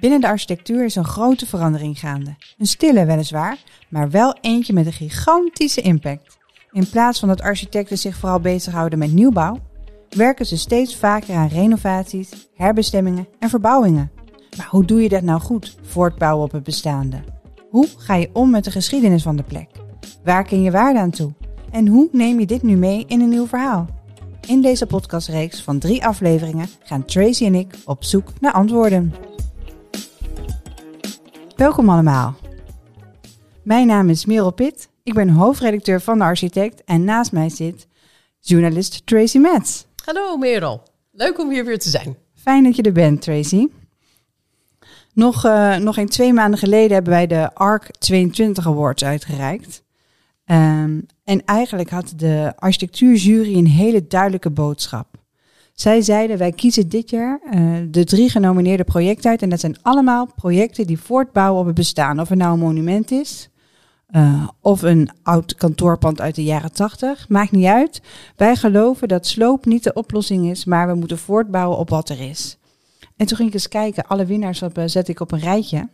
Binnen de architectuur is een grote verandering gaande. Een stille weliswaar, maar wel eentje met een gigantische impact. In plaats van dat architecten zich vooral bezighouden met nieuwbouw, werken ze steeds vaker aan renovaties, herbestemmingen en verbouwingen. Maar hoe doe je dat nou goed, voortbouwen op het bestaande? Hoe ga je om met de geschiedenis van de plek? Waar ken je waarde aan toe? En hoe neem je dit nu mee in een nieuw verhaal? In deze podcastreeks van drie afleveringen gaan Tracy en ik op zoek naar antwoorden. Welkom allemaal. Mijn naam is Merel Pitt. Ik ben hoofdredacteur van de Architect en naast mij zit journalist Tracy Metz. Hallo Merel, leuk om hier weer te zijn. Fijn dat je er bent, Tracy. Nog, uh, nog een twee maanden geleden hebben wij de ARC 22 Awards uitgereikt. Um, en eigenlijk had de architectuurjury een hele duidelijke boodschap. Zij zeiden, wij kiezen dit jaar uh, de drie genomineerde projecten uit. En dat zijn allemaal projecten die voortbouwen op het bestaan. Of het nou een monument is, uh, of een oud kantoorpand uit de jaren tachtig. Maakt niet uit. Wij geloven dat sloop niet de oplossing is, maar we moeten voortbouwen op wat er is. En toen ging ik eens kijken, alle winnaars uh, zet ik op een rijtje.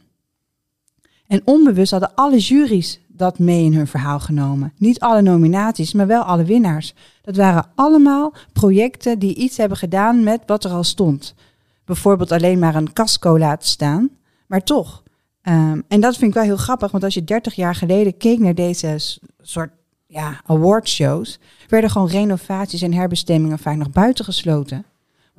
En onbewust hadden alle juries dat mee in hun verhaal genomen. Niet alle nominaties, maar wel alle winnaars. Dat waren allemaal projecten die iets hebben gedaan met wat er al stond. Bijvoorbeeld alleen maar een casco laten staan, maar toch. Um, en dat vind ik wel heel grappig, want als je 30 jaar geleden keek naar deze soort ja, awardshows, werden gewoon renovaties en herbestemmingen vaak nog buiten gesloten.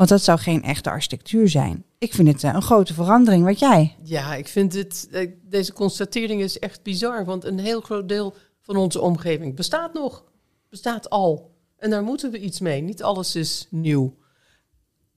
Want dat zou geen echte architectuur zijn. Ik vind het uh, een grote verandering. Wat jij? Ja, ik vind het, uh, deze constatering is echt bizar. Want een heel groot deel van onze omgeving bestaat nog. Bestaat al. En daar moeten we iets mee. Niet alles is nieuw.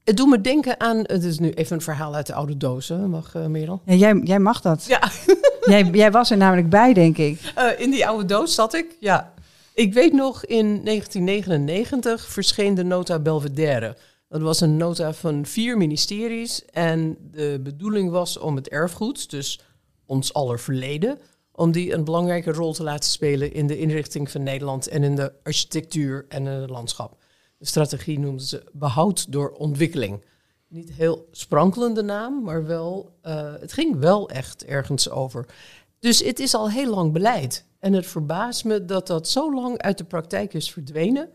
Het doet me denken aan, het is nu even een verhaal uit de oude doos, hè? mag uh, Merel? Ja, jij, jij mag dat. Ja. jij, jij was er namelijk bij, denk ik. Uh, in die oude doos zat ik, ja. Ik weet nog, in 1999 verscheen de nota Belvedere. Dat was een nota van vier ministeries en de bedoeling was om het erfgoed, dus ons aller verleden, om die een belangrijke rol te laten spelen in de inrichting van Nederland en in de architectuur en het landschap. De strategie noemden ze behoud door ontwikkeling. Niet heel sprankelende naam, maar wel, uh, het ging wel echt ergens over. Dus het is al heel lang beleid. En het verbaast me dat dat zo lang uit de praktijk is verdwenen.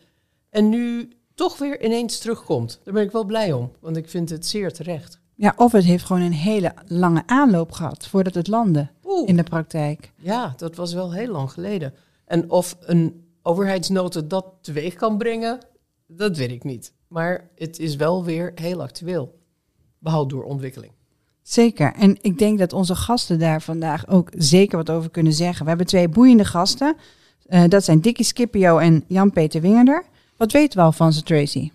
En nu toch weer ineens terugkomt. Daar ben ik wel blij om, want ik vind het zeer terecht. Ja, of het heeft gewoon een hele lange aanloop gehad voordat het landde Oeh. in de praktijk. Ja, dat was wel heel lang geleden. En of een overheidsnota dat teweeg kan brengen, dat weet ik niet. Maar het is wel weer heel actueel. Behoud door ontwikkeling. Zeker. En ik denk dat onze gasten daar vandaag ook zeker wat over kunnen zeggen. We hebben twee boeiende gasten. Uh, dat zijn Dickie Scipio en Jan-Peter Wingerder. Wat weten we al van ze, Tracy?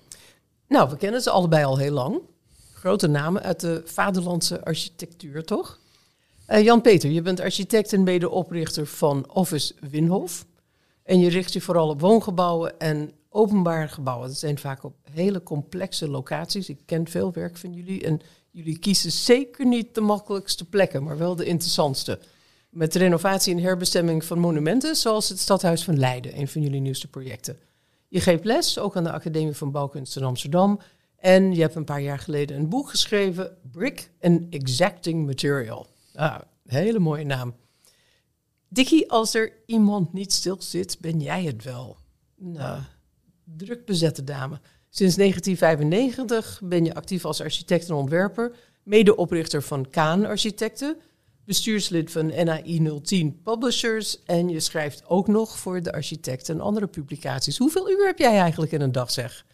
Nou, we kennen ze allebei al heel lang. Grote namen uit de vaderlandse architectuur, toch? Uh, Jan-Peter, je bent architect en medeoprichter van Office Winhof. En je richt je vooral op woongebouwen en openbare gebouwen. Dat zijn vaak op hele complexe locaties. Ik ken veel werk van jullie en jullie kiezen zeker niet de makkelijkste plekken, maar wel de interessantste. Met renovatie en herbestemming van monumenten, zoals het Stadhuis van Leiden, een van jullie nieuwste projecten. Je geeft les, ook aan de Academie van Bouwkunst in Amsterdam. En je hebt een paar jaar geleden een boek geschreven, Brick and Exacting Material. Ah, hele mooie naam. Dickie, als er iemand niet stil zit, ben jij het wel. Nou, druk bezette dame. Sinds 1995 ben je actief als architect en ontwerper, medeoprichter van Kaan Architecten, bestuurslid van NAI 010 Publishers en je schrijft ook nog voor de architect en andere publicaties. Hoeveel uur heb jij eigenlijk in een dag, zeg?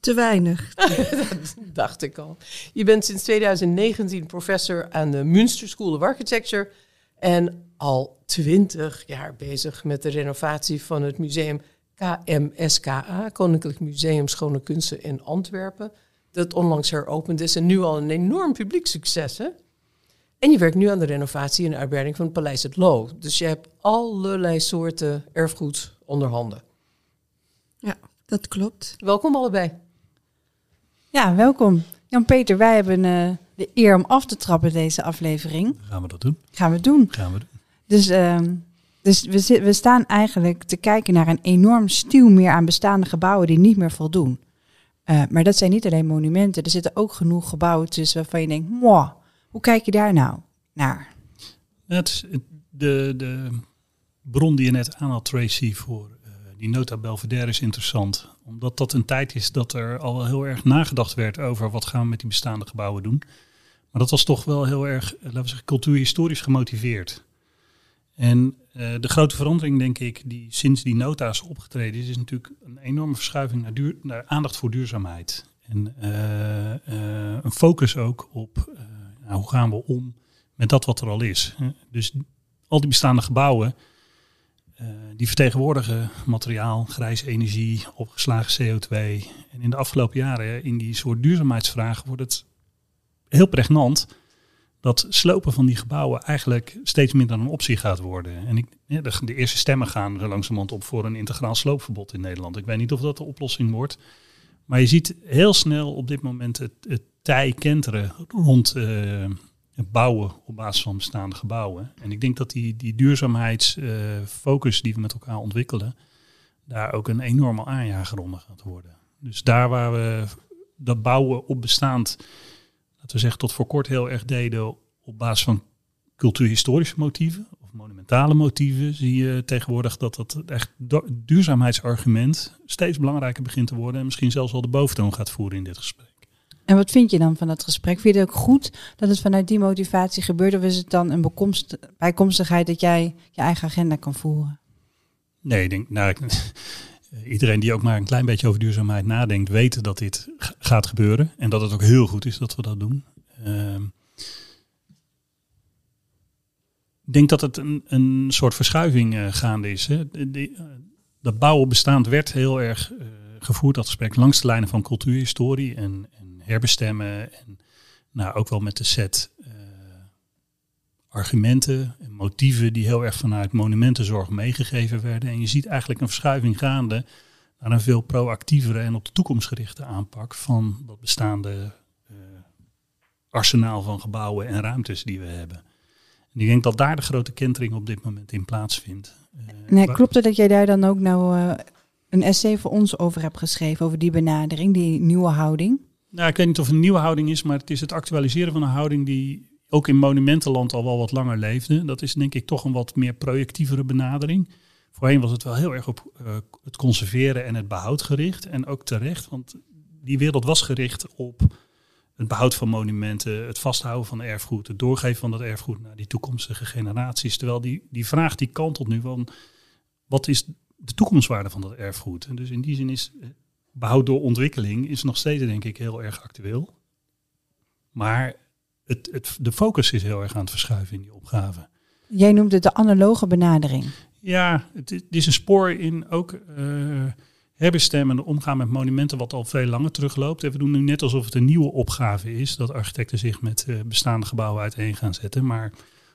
Te weinig. dat dacht ik al. Je bent sinds 2019 professor aan de Münster School of Architecture en al twintig jaar bezig met de renovatie van het museum KMSKA, Koninklijk Museum Schone Kunsten in Antwerpen, dat onlangs heropend is en nu al een enorm publiek succes, hè? En je werkt nu aan de renovatie en uitbreiding van het Paleis het Loo. Dus je hebt allerlei soorten erfgoed onder handen. Ja, dat klopt. Welkom allebei. Ja, welkom. Jan-Peter, wij hebben uh, de eer om af te trappen deze aflevering. Gaan we dat doen? Gaan we doen. Gaan we doen. Dus, uh, dus we, we staan eigenlijk te kijken naar een enorm stuw meer aan bestaande gebouwen die niet meer voldoen. Uh, maar dat zijn niet alleen monumenten. Er zitten ook genoeg gebouwen tussen waarvan je denkt, mwah, Hoe kijk je daar nou naar? De, de bron die je net aanhaalt, Tracy, voor eh, die nota Belvedere is interessant. Omdat dat een tijd is dat er al heel erg nagedacht werd over wat gaan we met die bestaande gebouwen doen. Maar dat was toch wel heel erg, eh, laten we zeggen, cultuurhistorisch gemotiveerd. En eh, de grote verandering, denk ik, die sinds die nota is opgetreden is, is natuurlijk een enorme verschuiving naar, duur, naar aandacht voor duurzaamheid. En een focus ook op hoe gaan we om met dat wat er al is. Dus al die bestaande gebouwen, eh, die vertegenwoordigen materiaal, grijze energie, opgeslagen CO2. En in de afgelopen jaren, in die soort duurzaamheidsvragen, wordt het heel pregnant dat slopen van die gebouwen eigenlijk steeds minder een optie gaat worden. En ik, de eerste stemmen gaan er langzamerhand op voor een integraal sloopverbod in Nederland. Ik weet niet of dat de oplossing wordt. Maar je ziet heel snel op dit moment het, het tij kenteren rond eh, het bouwen op basis van bestaande gebouwen. En ik denk dat die, die duurzaamheidsfocus die we met elkaar ontwikkelen, daar ook een enorme aanjager onder gaat worden. Dus daar waar we dat bouwen op bestaand, laten we zeggen, tot voor kort heel erg deden op basis van cultuurhistorische motieven of monumentale motieven, zie je tegenwoordig dat dat echt du- duurzaamheidsargument steeds belangrijker begint te worden en misschien zelfs wel de boventoon gaat voeren in dit gesprek. En wat vind je dan van dat gesprek? Vind je het ook goed dat het vanuit die motivatie gebeurt? Of is het dan een bijkomstigheid dat jij je eigen agenda kan voeren? Nee, ik denk, nou, iedereen die ook maar een klein beetje over duurzaamheid nadenkt, weet dat dit gaat gebeuren. En dat het ook heel goed is dat we dat doen. Ehm, ik denk dat het een, een soort verschuiving eh, gaande is. Hè. De, de, eh, dat bouwen bestaand werd heel erg eh, gevoerd, dat gesprek, langs de lijnen van cultuurhistorie en, en herbestemmen. En nou, ook wel met de set eh, argumenten en motieven die heel erg vanuit monumentenzorg meegegeven werden. En je ziet eigenlijk een verschuiving gaande naar een veel proactievere en op de toekomst gerichte aanpak van dat bestaande eh, arsenaal van gebouwen en ruimtes die we hebben. En ik denk dat daar de grote kentering op dit moment in plaatsvindt. Eh, Nee, klopt het dat jij daar dan ook nou een essay voor ons over hebt geschreven? Over die benadering, die nieuwe houding? Nou, ik weet niet of het een nieuwe houding is, maar het is het actualiseren van een houding die ook in monumentenland al wel wat langer leefde. Dat is denk ik toch een wat meer projectievere benadering. Voorheen was het wel heel erg op eh, het conserveren en het behoud gericht. En ook terecht, want die wereld was gericht op het behoud van monumenten, het vasthouden van erfgoed, het doorgeven van dat erfgoed naar die toekomstige generaties. Terwijl die, die vraag die kantelt nu van, wat is de toekomstwaarde van dat erfgoed? En dus in die zin is eh, behoud door ontwikkeling is nog steeds denk ik heel erg actueel. Maar het, het, de focus is heel erg aan het verschuiven in die opgave. Jij noemt het de analoge benadering. Ja, het, is- het is een spoor in ook eh herbestemmen en omgaan met monumenten wat al veel langer terugloopt. En we doen nu net alsof het een nieuwe opgave is dat architecten zich met eh, bestaande gebouwen uiteen gaan zetten. Maar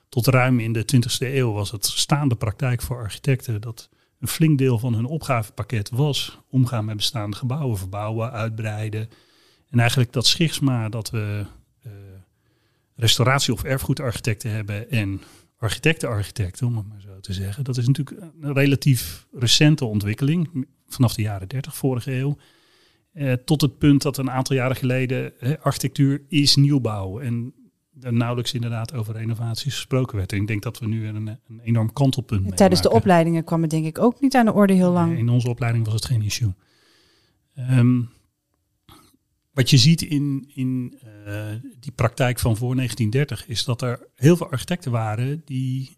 tot ruim in de 20e eeuw was het staande praktijk voor architecten dat een flink deel van hun opgavepakket was omgaan met bestaande gebouwen, verbouwen, uitbreiden. En eigenlijk dat schisma dat we eh, restauratie- of erfgoedarchitecten hebben en architecten-architecten, om het maar zo te zeggen. Dat is natuurlijk een relatief recente ontwikkeling, vanaf de jaren 30 vorige eeuw. Eh, tot het punt dat een aantal jaren geleden architectuur is nieuwbouw. En er nauwelijks inderdaad over renovaties gesproken werd. En ik denk dat we nu een, een enorm kantelpunt Tijdens de opleidingen kwam het denk ik ook niet aan de orde heel lang. Nee, In onze opleiding was het geen issue. Ehm, wat je ziet in, in eh, die praktijk van voor 1930 is dat er heel veel architecten waren die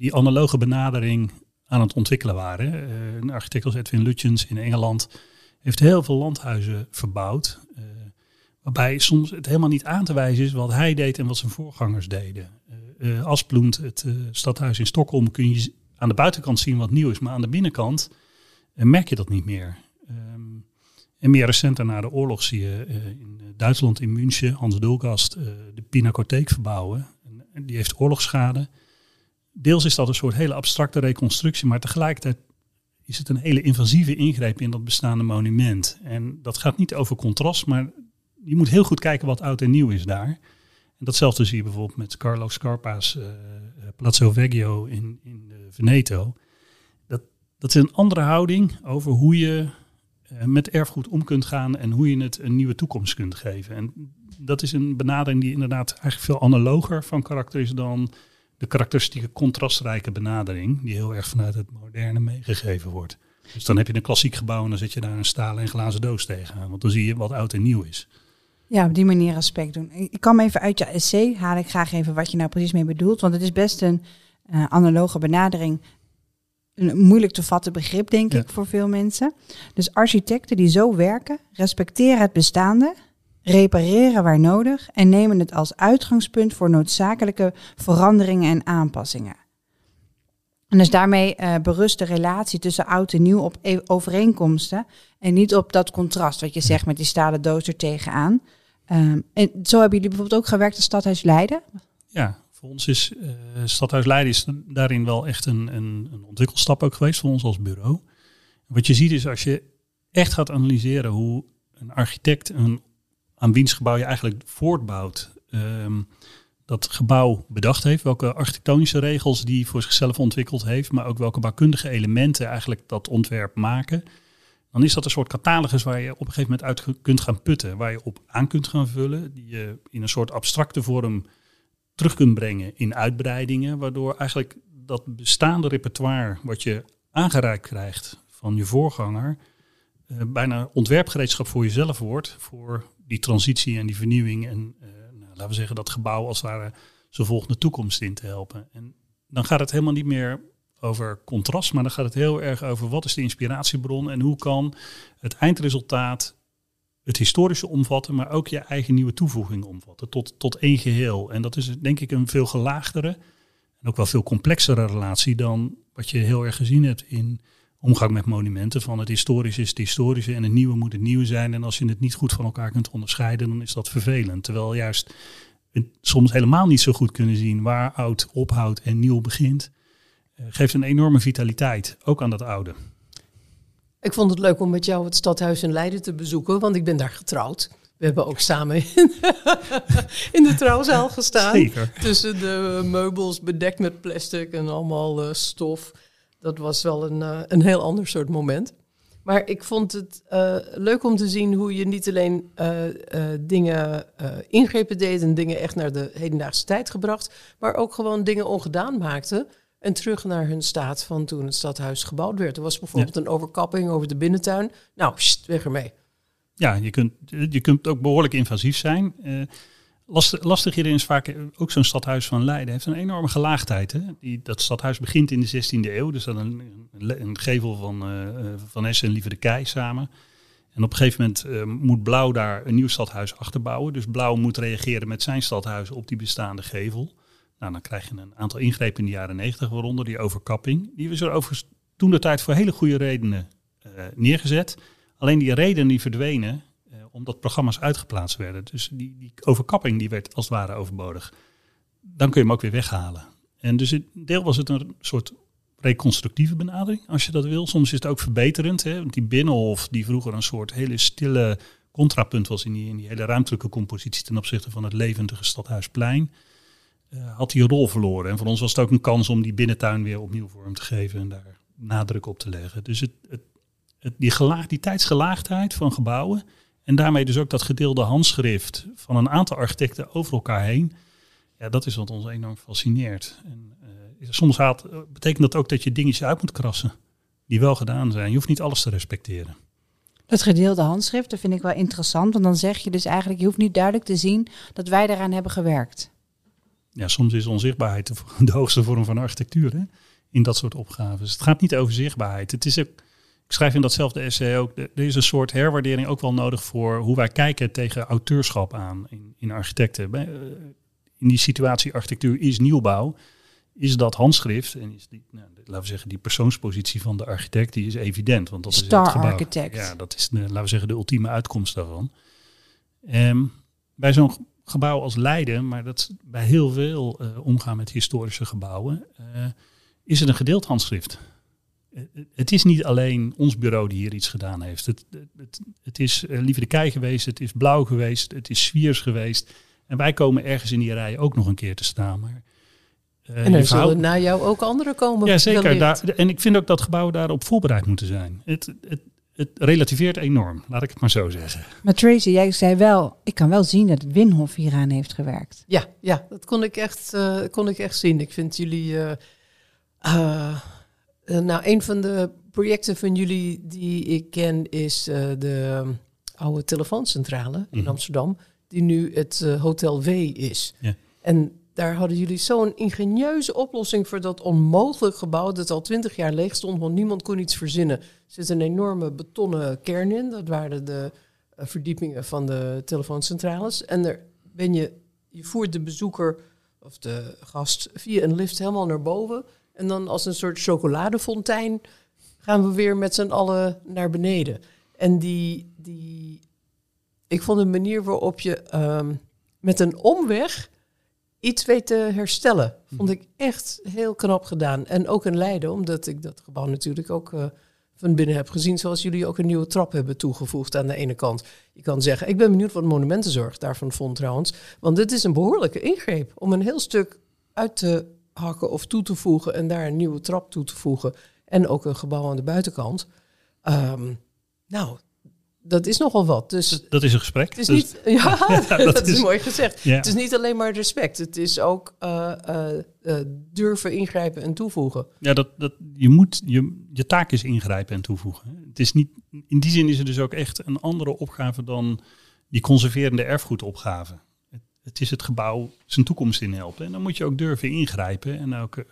die analoge benadering aan het ontwikkelen waren. Eh, een architect als Edwin Lutyens in Engeland heeft heel veel landhuizen verbouwd. eh, waarbij soms het helemaal niet aan te wijzen is wat hij deed en wat zijn voorgangers deden. Eh eh, Asplund, het eh, stadhuis in Stockholm, kun je aan de buitenkant zien wat nieuw is, maar aan de binnenkant merk je dat niet meer. Ehm, en meer recent na de oorlog zie je in Duitsland, in München, Hans Dulgast, de Pinacotheek verbouwen. En, en die heeft oorlogsschade. Deels is dat een soort hele abstracte reconstructie, maar tegelijkertijd is het een hele invasieve ingreep in dat bestaande monument. En dat gaat niet over contrast, maar je moet heel goed kijken wat oud en nieuw is daar. En datzelfde zie je bijvoorbeeld met Carlo Scarpa's eh, Palazzo Vecchio in, in eh, Veneto. Dat, dat is een andere houding over hoe je eh, met erfgoed om kunt gaan en hoe je het een nieuwe toekomst kunt geven. En dat is een benadering die inderdaad eigenlijk veel analoger van karakter is dan de karakteristieke contrastrijke benadering, die heel erg vanuit het moderne meegegeven wordt. Dus dan heb je een klassiek gebouw en dan zet je daar een stalen en glazen doos tegenaan. Want dan zie je wat oud en nieuw is. Ja, op die manier aspect doen. Ik kan even uit je essay haal ik graag even wat je nou precies mee bedoelt. Want het is best een uh, analoge benadering. Een moeilijk te vatten begrip, denk ik, voor veel mensen. Dus architecten die zo werken, respecteren het bestaande, repareren waar nodig en nemen het als uitgangspunt voor noodzakelijke veranderingen en aanpassingen. En dus daarmee uh, berust de relatie tussen oud en nieuw op e- overeenkomsten en niet op dat contrast wat je zegt met die stalen doos er tegenaan. Um, en zo hebben jullie bijvoorbeeld ook gewerkt in Stadhuis Leiden? Ja, voor ons is uh, Stadhuis Leiden is daarin wel echt een, een, een ontwikkelstap ook geweest voor ons als bureau. Wat je ziet is als je echt gaat analyseren hoe een architect een, aan wiens gebouw je eigenlijk voortbouwt, um, dat gebouw bedacht heeft, welke architectonische regels die voor zichzelf ontwikkeld heeft, maar ook welke bouwkundige elementen eigenlijk dat ontwerp maken, dan is dat een soort catalogus waar je op een gegeven moment uit kunt gaan putten, waar je op aan kunt gaan vullen, die je in een soort abstracte vorm terug kunt brengen in uitbreidingen, waardoor eigenlijk dat bestaande repertoire wat je aangereikt krijgt van je voorganger, uh, bijna ontwerpgereedschap voor jezelf wordt, voor die transitie en die vernieuwing en uh, nou, laten we zeggen dat gebouw als het ware zijn volgende toekomst in te helpen. En dan gaat het helemaal niet meer over contrast, maar dan gaat het heel erg over wat is de inspiratiebron en hoe kan het eindresultaat het historische omvatten, maar ook je eigen nieuwe toevoeging omvatten tot, tot één geheel. En dat is denk ik een veel gelaagdere en ook wel veel complexere relatie dan wat je heel erg gezien hebt in omgang met monumenten. Van het historische is het historische en het nieuwe moet het nieuwe zijn. En als je het niet goed van elkaar kunt onderscheiden, dan is dat vervelend. Terwijl juist soms helemaal niet zo goed kunnen zien waar oud ophoudt en nieuw begint. Eh, geeft een enorme vitaliteit, ook aan dat oude. Ik vond het leuk om met jou het stadhuis in Leiden te bezoeken, want ik ben daar getrouwd. We hebben ook samen in, in de trouwzaal gestaan. Zeker. Tussen de meubels bedekt met plastic en allemaal uh, stof. Dat was wel een, uh, een heel ander soort moment. Maar ik vond het uh, leuk om te zien hoe je niet alleen dingen ingrepen deed en dingen echt naar de hedendaagse tijd gebracht, maar ook gewoon dingen ongedaan maakte. En terug naar hun staat van toen het stadhuis gebouwd werd. Er was bijvoorbeeld een overkapping over de binnentuin. Nou, weg ermee. Ja, je kunt, je kunt ook behoorlijk invasief zijn. Uh, lastig, lastig hierin is vaak ook zo'n stadhuis van Leiden. heeft een enorme gelaagdheid. Hè? Die, dat stadhuis begint in de 16e eeuw. Dus dan een, een gevel van uh, Van Essen en Lieve de Kei samen. En op een gegeven moment uh, moet Blauw daar een nieuw stadhuis achterbouwen. Dus Blauw moet reageren met zijn stadhuis op die bestaande gevel. Nou, dan krijg je een aantal ingrepen in de jaren 90, waaronder die overkapping. Die was er overigens toen de tijd voor hele goede redenen uh, neergezet. Alleen die redenen die verdwenen uh, omdat programma's uitgeplaatst werden. Dus die, die, overkapping die werd als het ware overbodig. Dan kun je hem ook weer weghalen. En dus in deel was het een soort reconstructieve benadering, als je dat wil. Soms is het ook verbeterend. Hè? Want die binnenhof, die vroeger een soort hele stille contrapunt was in die, in die hele ruimtelijke compositie ten opzichte van het levendige stadhuisplein uh, had een rol verloren. En voor ons was het ook een kans om die binnentuin weer opnieuw vorm te geven en daar nadruk op te leggen. Dus het, het, die, gelaag, die tijdsgelaagdheid van gebouwen en daarmee dus ook dat gedeelde handschrift van een aantal architecten over elkaar heen, ja, dat is wat ons enorm fascineert. En, uh, soms haalt, betekent dat ook dat je dingetjes uit moet krassen die wel gedaan zijn. Je hoeft niet alles te respecteren. Het gedeelde handschrift, dat vind ik wel interessant. Want dan zeg je dus eigenlijk, je hoeft niet duidelijk te zien dat wij daaraan hebben gewerkt ja, soms is onzichtbaarheid de, hoogste vorm van architectuur hè? in dat soort opgaven. het gaat niet over zichtbaarheid. Het is ook, ik schrijf in datzelfde essay ook, er is een soort herwaardering ook wel nodig voor hoe wij kijken tegen auteurschap aan in, in architecten. Eh, in die situatie architectuur is nieuwbouw, is dat handschrift en is die, nou, laten we zeggen, die persoonspositie van de architect, die is evident. Want dat Star is het gebouw. architect. Ja, dat is, de, laten we zeggen, de ultieme uitkomst daarvan. Um, bij zo'n gebouw als Leiden, maar dat bij heel veel uh, omgaan met historische gebouwen, uh, is het een gedeeld handschrift. Uh, het is niet alleen ons bureau die hier iets gedaan heeft. Het, het, het is Lieve de Kei geweest, het is Blauw geweest, het is Swiers geweest. En wij komen ergens in die rij ook nog een keer te staan. Maar, en er zullen na jou ook anderen komen. Ja, zeker. Daar, en ik vind ook dat gebouwen daarop voorbereid moeten zijn. Het, het, het relativeert enorm, laat ik het maar zo zeggen. Maar Tracy, jij zei wel, ik kan wel zien dat Winhof hieraan heeft gewerkt. Ja, ja dat kon ik echt, eh, kon ik echt zien. Ik vind jullie. eh, eh, nou, een van de projecten van jullie die ik ken is eh, de um, oude telefooncentrale in Mhm. Amsterdam, die nu het Hotel W is. Ja. En daar hadden jullie zo'n ingenieuze oplossing voor dat onmogelijk gebouw dat al twintig jaar leeg stond, want niemand kon iets verzinnen. Er zit een enorme betonnen kern in. Dat waren de eh, verdiepingen van de telefooncentrales. En daar ben je, je voert de bezoeker of de gast via een lift helemaal naar boven. En dan als een soort chocoladefontein gaan we weer met z'n allen naar beneden. En die, die ik vond de manier waarop je ehm, met een omweg iets weet te herstellen, vond ik echt heel knap gedaan. En ook in Leiden, omdat ik dat gebouw natuurlijk ook eh, van binnen heb gezien, zoals jullie ook een nieuwe trap hebben toegevoegd aan de ene kant. Je kan zeggen, ik ben benieuwd wat monumentenzorg daarvan vond trouwens, want dit is een behoorlijke ingreep om een heel stuk uit te hakken of toe te voegen en daar een nieuwe trap toe te voegen en ook een gebouw aan de buitenkant. Ehm, nou, dat is nogal wat. Dus Dat is een gesprek. het is Dus- niet. Ja, dat, dat is, is- mooi gezegd. Ja. Het is niet alleen maar respect. Het is ook eh, eh, eh, durven ingrijpen en toevoegen. Ja, dat, dat, je moet, je, je taak is ingrijpen en toevoegen. Het is niet, in die zin is het dus ook echt een andere opgave dan die conserverende erfgoedopgave. Het, het is het gebouw zijn toekomst in helpen. En dan moet je ook durven ingrijpen en ook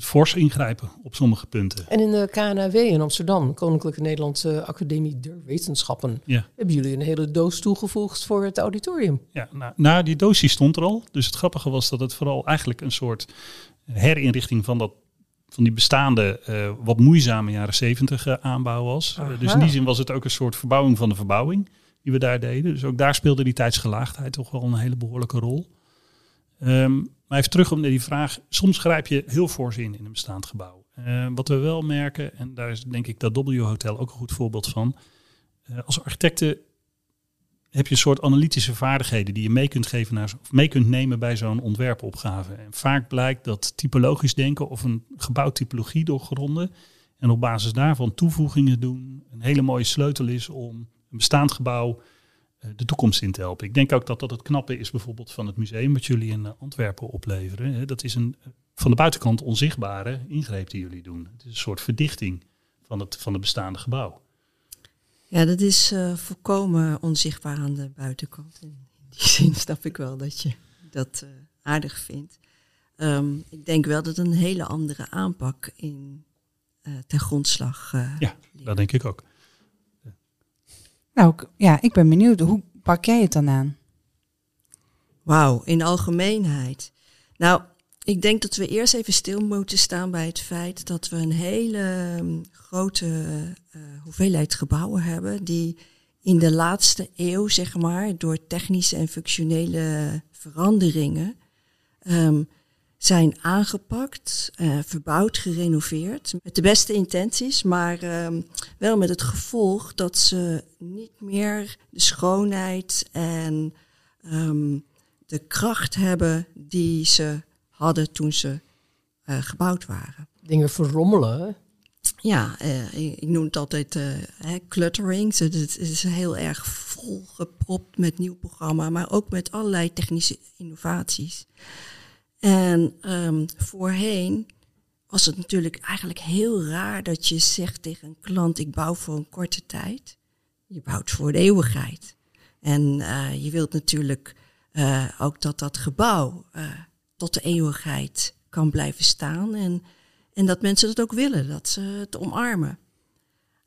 fors ingrijpen op sommige punten. En in de KNAW in Amsterdam, Koninklijke Nederlandse Academie der Wetenschappen, Ja. hebben jullie een hele doos toegevoegd voor het auditorium. Ja, nou, nou, die doos die stond er al. Dus het grappige was dat het vooral eigenlijk een soort herinrichting van, dat, van die bestaande, eh, wat moeizame jaren zeventig eh, aanbouw was. Eh, dus in die zin was het ook een soort verbouwing van de verbouwing die we daar deden. Dus ook daar speelde die tijdsgelaagdheid toch wel een hele behoorlijke rol. Ehm, maar even terug om naar die vraag. Soms grijp je heel fors in een bestaand gebouw. Eh, wat we wel merken, en daar is denk ik dat W Hotel ook een goed voorbeeld van. Eh, als architecten heb je een soort analytische vaardigheden die je mee kunt geven naar, of mee kunt nemen bij zo'n ontwerpopgave. En vaak blijkt dat typologisch denken of een gebouwtypologie doorgronden en op basis daarvan toevoegingen doen een hele mooie sleutel is om een bestaand gebouw de toekomst in te helpen. Ik denk ook dat dat het knappe is bijvoorbeeld van het museum wat jullie in eh, Antwerpen opleveren. Dat is een eh, van de buitenkant onzichtbare ingreep die jullie doen. Het is een soort verdichting van het, van het bestaande gebouw. Ja, dat is eh, volkomen onzichtbaar aan de buitenkant. In die zin snap ik wel dat je dat eh, aardig vindt. Ehm, ik denk wel dat een hele andere aanpak in eh ten grondslag. eh, Ja, dat denk ik ook. Nou, ja, ik ben benieuwd. Hoe pak jij het dan aan? Wauw, in algemeenheid. Nou, ik denk dat we eerst even stil moeten staan bij het feit dat we een hele um, grote uh, hoeveelheid gebouwen hebben die in de laatste eeuw, zeg maar, door technische en functionele veranderingen um, zijn aangepakt, uh, verbouwd, gerenoveerd. Met de beste intenties, maar um, wel met het gevolg dat ze niet meer de schoonheid en um, de kracht hebben die ze hadden toen ze uh, gebouwd waren. Dingen verrommelen. Ja, uh, ik, ik, noem het altijd hè, cluttering. Het is heel erg volgepropt met nieuw programma, maar ook met allerlei technische innovaties. En um, voorheen was het natuurlijk eigenlijk heel raar dat je zegt tegen een klant: ik bouw voor een korte tijd. Je bouwt voor de eeuwigheid. En uh, je wilt natuurlijk uh, ook dat dat gebouw uh, tot de eeuwigheid kan blijven staan. En, en dat mensen dat ook willen, dat ze het omarmen.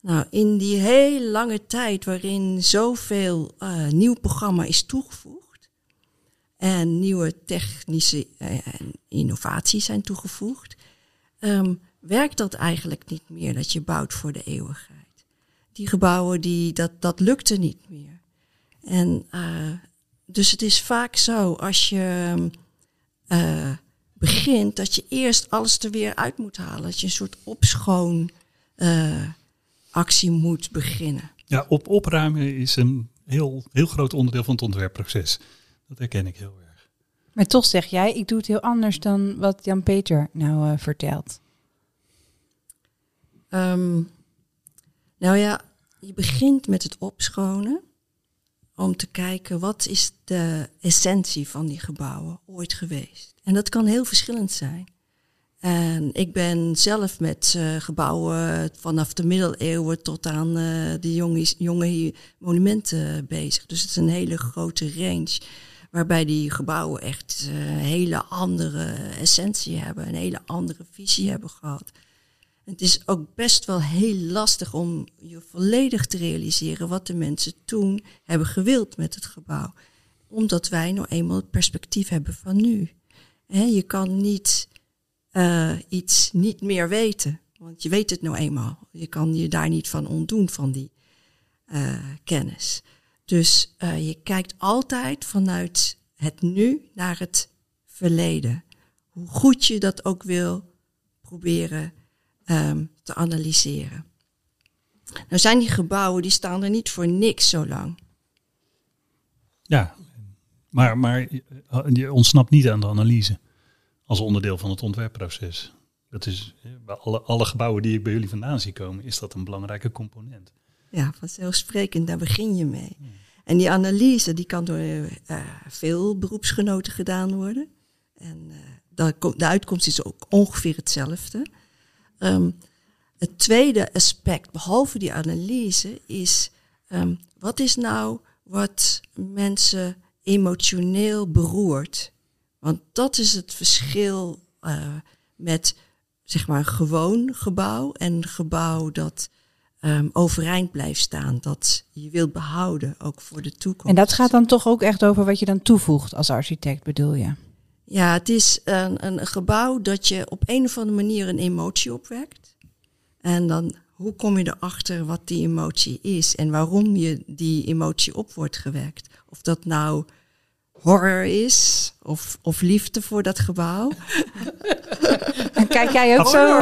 Nou, in die hele lange tijd waarin zoveel nieuw programma is toegevoegd en nieuwe technische uh, innovaties zijn toegevoegd, um, werkt dat eigenlijk niet meer dat je bouwt voor de eeuwigheid. Die gebouwen, die, dat, dat lukte niet meer. En uh, dus het is vaak zo als je uh, begint dat je eerst alles er weer uit moet halen. Dat je een soort opschoon uh, actie moet beginnen. Ja, op opruimen is een heel, heel groot onderdeel van het ontwerpproces. Dat herken ik heel erg. Maar toch zeg jij, ik doe het heel anders dan wat Jan-Peter nou uh, vertelt. Ehm, nou ja, je begint met het opschonen om te kijken wat is de essentie van die gebouwen ooit geweest. En dat kan heel verschillend zijn. En ik ben zelf met uh, gebouwen vanaf de middeleeuwen tot aan uh, de jonge, jonge monumenten bezig. Dus het is een hele grote range. Waarbij die gebouwen echt een uh, hele andere essentie hebben, een hele andere visie hebben gehad. Het is ook best wel heel lastig om je volledig te realiseren wat de mensen toen hebben gewild met het gebouw. Omdat wij nou eenmaal het perspectief hebben van nu. Je kan niet uh, iets niet meer weten, want je weet het nou eenmaal. Je kan je daar niet van ontdoen van die uh, kennis. Dus uh, je kijkt altijd vanuit het nu naar het verleden. Hoe goed je dat ook wil proberen um, te analyseren. Nou zijn die gebouwen, die staan er niet voor niks zo lang. Ja, maar, maar je ontsnapt niet aan de analyse als onderdeel van het ontwerpproces. Dat is bij alle, alle gebouwen die ik bij jullie vandaan zie komen, is dat een belangrijke component. Ja, vanzelfsprekend, daar begin je mee. En die analyse die kan door uh, veel beroepsgenoten gedaan worden. En uh, de, uitkomst is ook ongeveer hetzelfde. Um, het tweede aspect, behalve die analyse, is um, wat is nou wat mensen emotioneel beroert? Want dat is het verschil uh, met zeg maar een gewoon gebouw en een gebouw dat um, overeind blijft staan, dat je wilt behouden, ook voor de toekomst. En dat gaat dan toch ook echt over wat je dan toevoegt als architect, bedoel je? Ja, het is een, een gebouw dat je op een of andere manier een emotie opwekt. En dan, hoe kom je erachter wat die emotie is en waarom je die emotie op wordt gewekt? Of dat nou horror is of, of liefde voor dat gebouw. En kijk jij ook zo?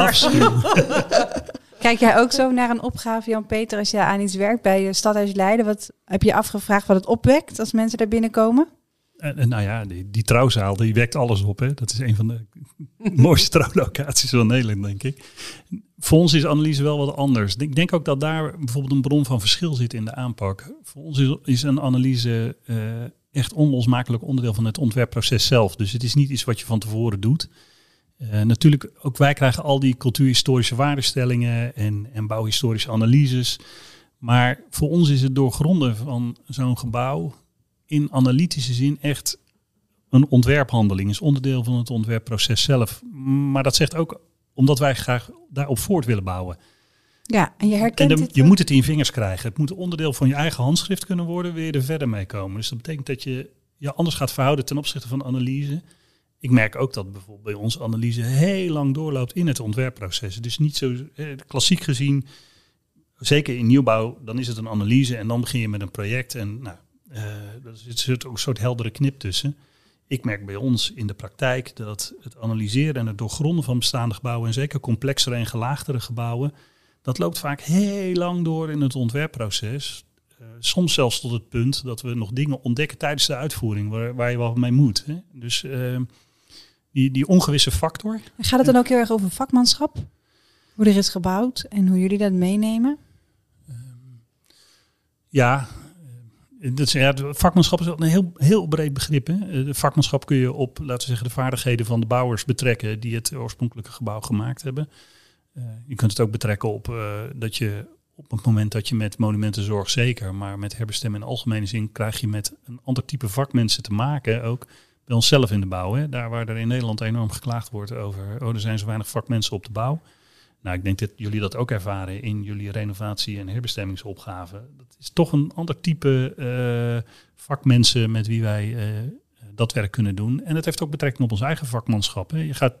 Kijk jij ook zo naar een opgave, Jan-Peter, als je aan iets werkt bij Stadhuis Leiden? Wat heb je afgevraagd wat het opwekt als mensen daar binnenkomen? En, en, nou ja, die, trouwzaal, die wekt alles op. Hè. Dat is een van de mooiste trouwlocaties van Nederland, denk ik. Voor ons is analyse wel wat anders. Ik denk ook dat daar bijvoorbeeld een bron van verschil zit in de aanpak. Voor ons is, een analyse uh, echt onlosmakelijk onderdeel van het ontwerpproces zelf. Dus het is niet iets wat je van tevoren doet. Uh, natuurlijk, ook wij krijgen al die cultuurhistorische waardestellingen en, en bouwhistorische analyses. Maar voor ons is het doorgronden van zo'n gebouw in analytische zin echt een ontwerphandeling. Is onderdeel van het ontwerpproces zelf. Maar dat zegt ook omdat wij graag daarop voort willen bouwen. Ja, en je herkent en de, het Je moet het in vingers krijgen. Het moet onderdeel van je eigen handschrift kunnen worden, weer er verder mee komen. Dus dat betekent dat je je anders gaat verhouden ten opzichte van analyse. Ik merk ook dat bijvoorbeeld bij ons analyse heel lang doorloopt in het ontwerpproces. Dus niet zo eh, klassiek gezien, zeker in nieuwbouw, dan is het een analyse en dan begin je met een project. En nou, uh, er zit ook een soort heldere knip tussen. Ik merk bij ons in de praktijk dat het analyseren en het doorgronden van bestaande gebouwen, en zeker complexere en gelaagdere gebouwen, dat loopt vaak heel lang door in het ontwerpproces. Uh, soms zelfs tot het punt dat we nog dingen ontdekken tijdens de uitvoering waar, waar je wat mee moet. Hè. Dus uh, die, die ongewisse factor. En gaat het dan ook heel erg over vakmanschap? Hoe er is gebouwd en hoe jullie dat meenemen? Um, ja, dat is, ja, vakmanschap is een heel, heel breed begrip. Hè? De vakmanschap kun je op, laten we zeggen, de vaardigheden van de bouwers betrekken die het oorspronkelijke gebouw gemaakt hebben. Uh, je kunt het ook betrekken op uh, dat je op het moment dat je met monumentenzorg zeker, maar met herbestemmen in algemene zin krijg je met een ander type vakmensen te maken. Ook bij onszelf in de bouw. Hè? Daar waar er in Nederland enorm geklaagd wordt over, oh er zijn zo weinig vakmensen op de bouw. Nou, ik denk dat jullie dat ook ervaren in jullie renovatie- en herbestemmingsopgave. Dat is toch een ander type uh, vakmensen met wie wij uh, dat werk kunnen doen. En het heeft ook betrekking op ons eigen vakmanschap. Hè. Je gaat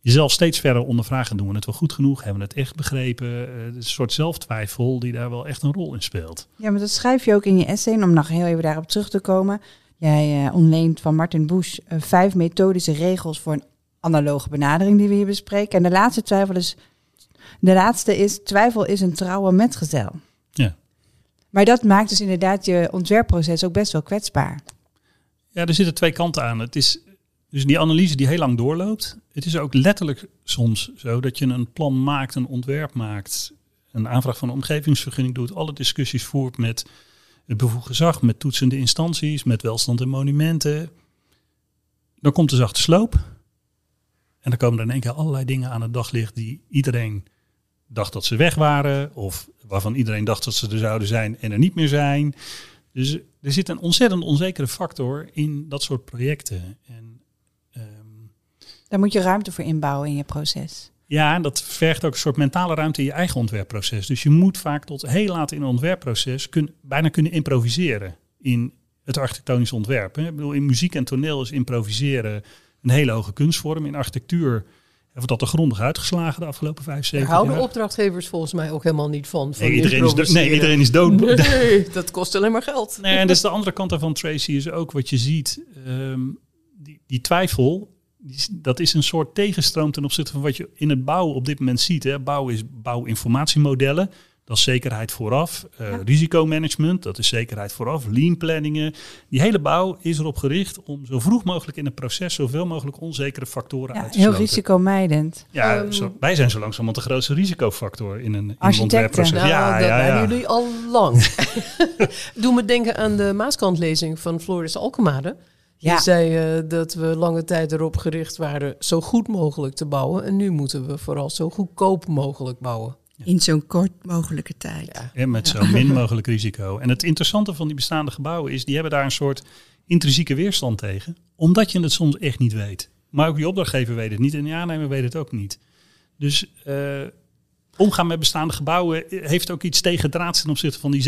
jezelf steeds verder ondervragen. Doen we het wel goed genoeg? Hebben we het echt begrepen? Uh, een soort zelftwijfel die daar wel echt een rol in speelt. Ja, maar dat schrijf je ook in je essay. Om nog heel even daarop terug te komen. Jij ontleent van Martin Bush vijf methodische regels voor een analoge benadering die we hier bespreken. En de laatste twijfel is, de laatste is, twijfel is een trouwe metgezel. Ja. Maar dat maakt dus inderdaad je ontwerpproces ook best wel kwetsbaar. Ja, er zitten twee kanten aan. Het is, Dus die analyse die heel lang doorloopt. Het is ook letterlijk soms zo dat je een plan maakt, een ontwerp maakt, een aanvraag van een omgevingsvergunning doet, alle discussies voert met het bevoegd gezag, met toetsende instanties, met welstand en monumenten. Dan komt de zachte sloop. En dan komen er in één keer allerlei dingen aan het daglicht die iedereen dacht dat ze weg waren. Of waarvan iedereen dacht dat ze er zouden zijn en er niet meer zijn. Dus er zit een ontzettend onzekere factor in dat soort projecten. En, ehm, Daar moet je ruimte voor inbouwen in je proces. Ja, dat vergt ook een soort mentale ruimte in je eigen ontwerpproces. Dus je moet vaak tot heel laat in een ontwerpproces kun, bijna kunnen improviseren in het architectonisch ontwerp. Ik bedoel, in muziek en toneel is improviseren een hele hoge kunstvorm. In architectuur hebben we dat er grondig uitgeslagen de afgelopen vijf, Daar zeven houden jaar. opdrachtgevers volgens mij ook helemaal niet van. van Nee, iedereen is, dood. nee, iedereen is dood. Nee, dat kost alleen maar geld. Nee, en dus de andere kant daarvan, Tracy, is ook wat je ziet. ehm, die, die twijfel, is- dat is een soort tegenstroom ten opzichte van wat je in het bouwen op dit moment ziet. Hè. Bouw is bouwinformatiemodellen. Dat is zekerheid vooraf. Eh, Ja. Risicomanagement, dat is zekerheid vooraf. Lean planningen. Die hele bouw is erop gericht om zo vroeg mogelijk in het proces zoveel mogelijk onzekere factoren Ja, uit te heel sloten. risicomijdend. Ja, Ehm, zo- wij zijn zo langzamerhand de grootste risicofactor in een, in een ontwerpproces. Nou, ja, dat ja, ja. jullie al lang. Doe me denken aan de Maaskantlezing van Floris Alkemade. Ja. zei eh, dat we lange tijd erop gericht waren zo goed mogelijk te bouwen. En nu moeten we vooral zo goedkoop mogelijk bouwen. In zo'n kort mogelijke tijd. Ja. En met zo min mogelijk risico. En het interessante van die bestaande gebouwen is, die hebben daar een soort intrinsieke weerstand tegen. Omdat je het soms echt niet weet. Maar ook die opdrachtgever weet het niet en de aannemer weet het ook niet. Dus eh, omgaan met bestaande gebouwen heeft ook iets tegendraads ten opzichte van die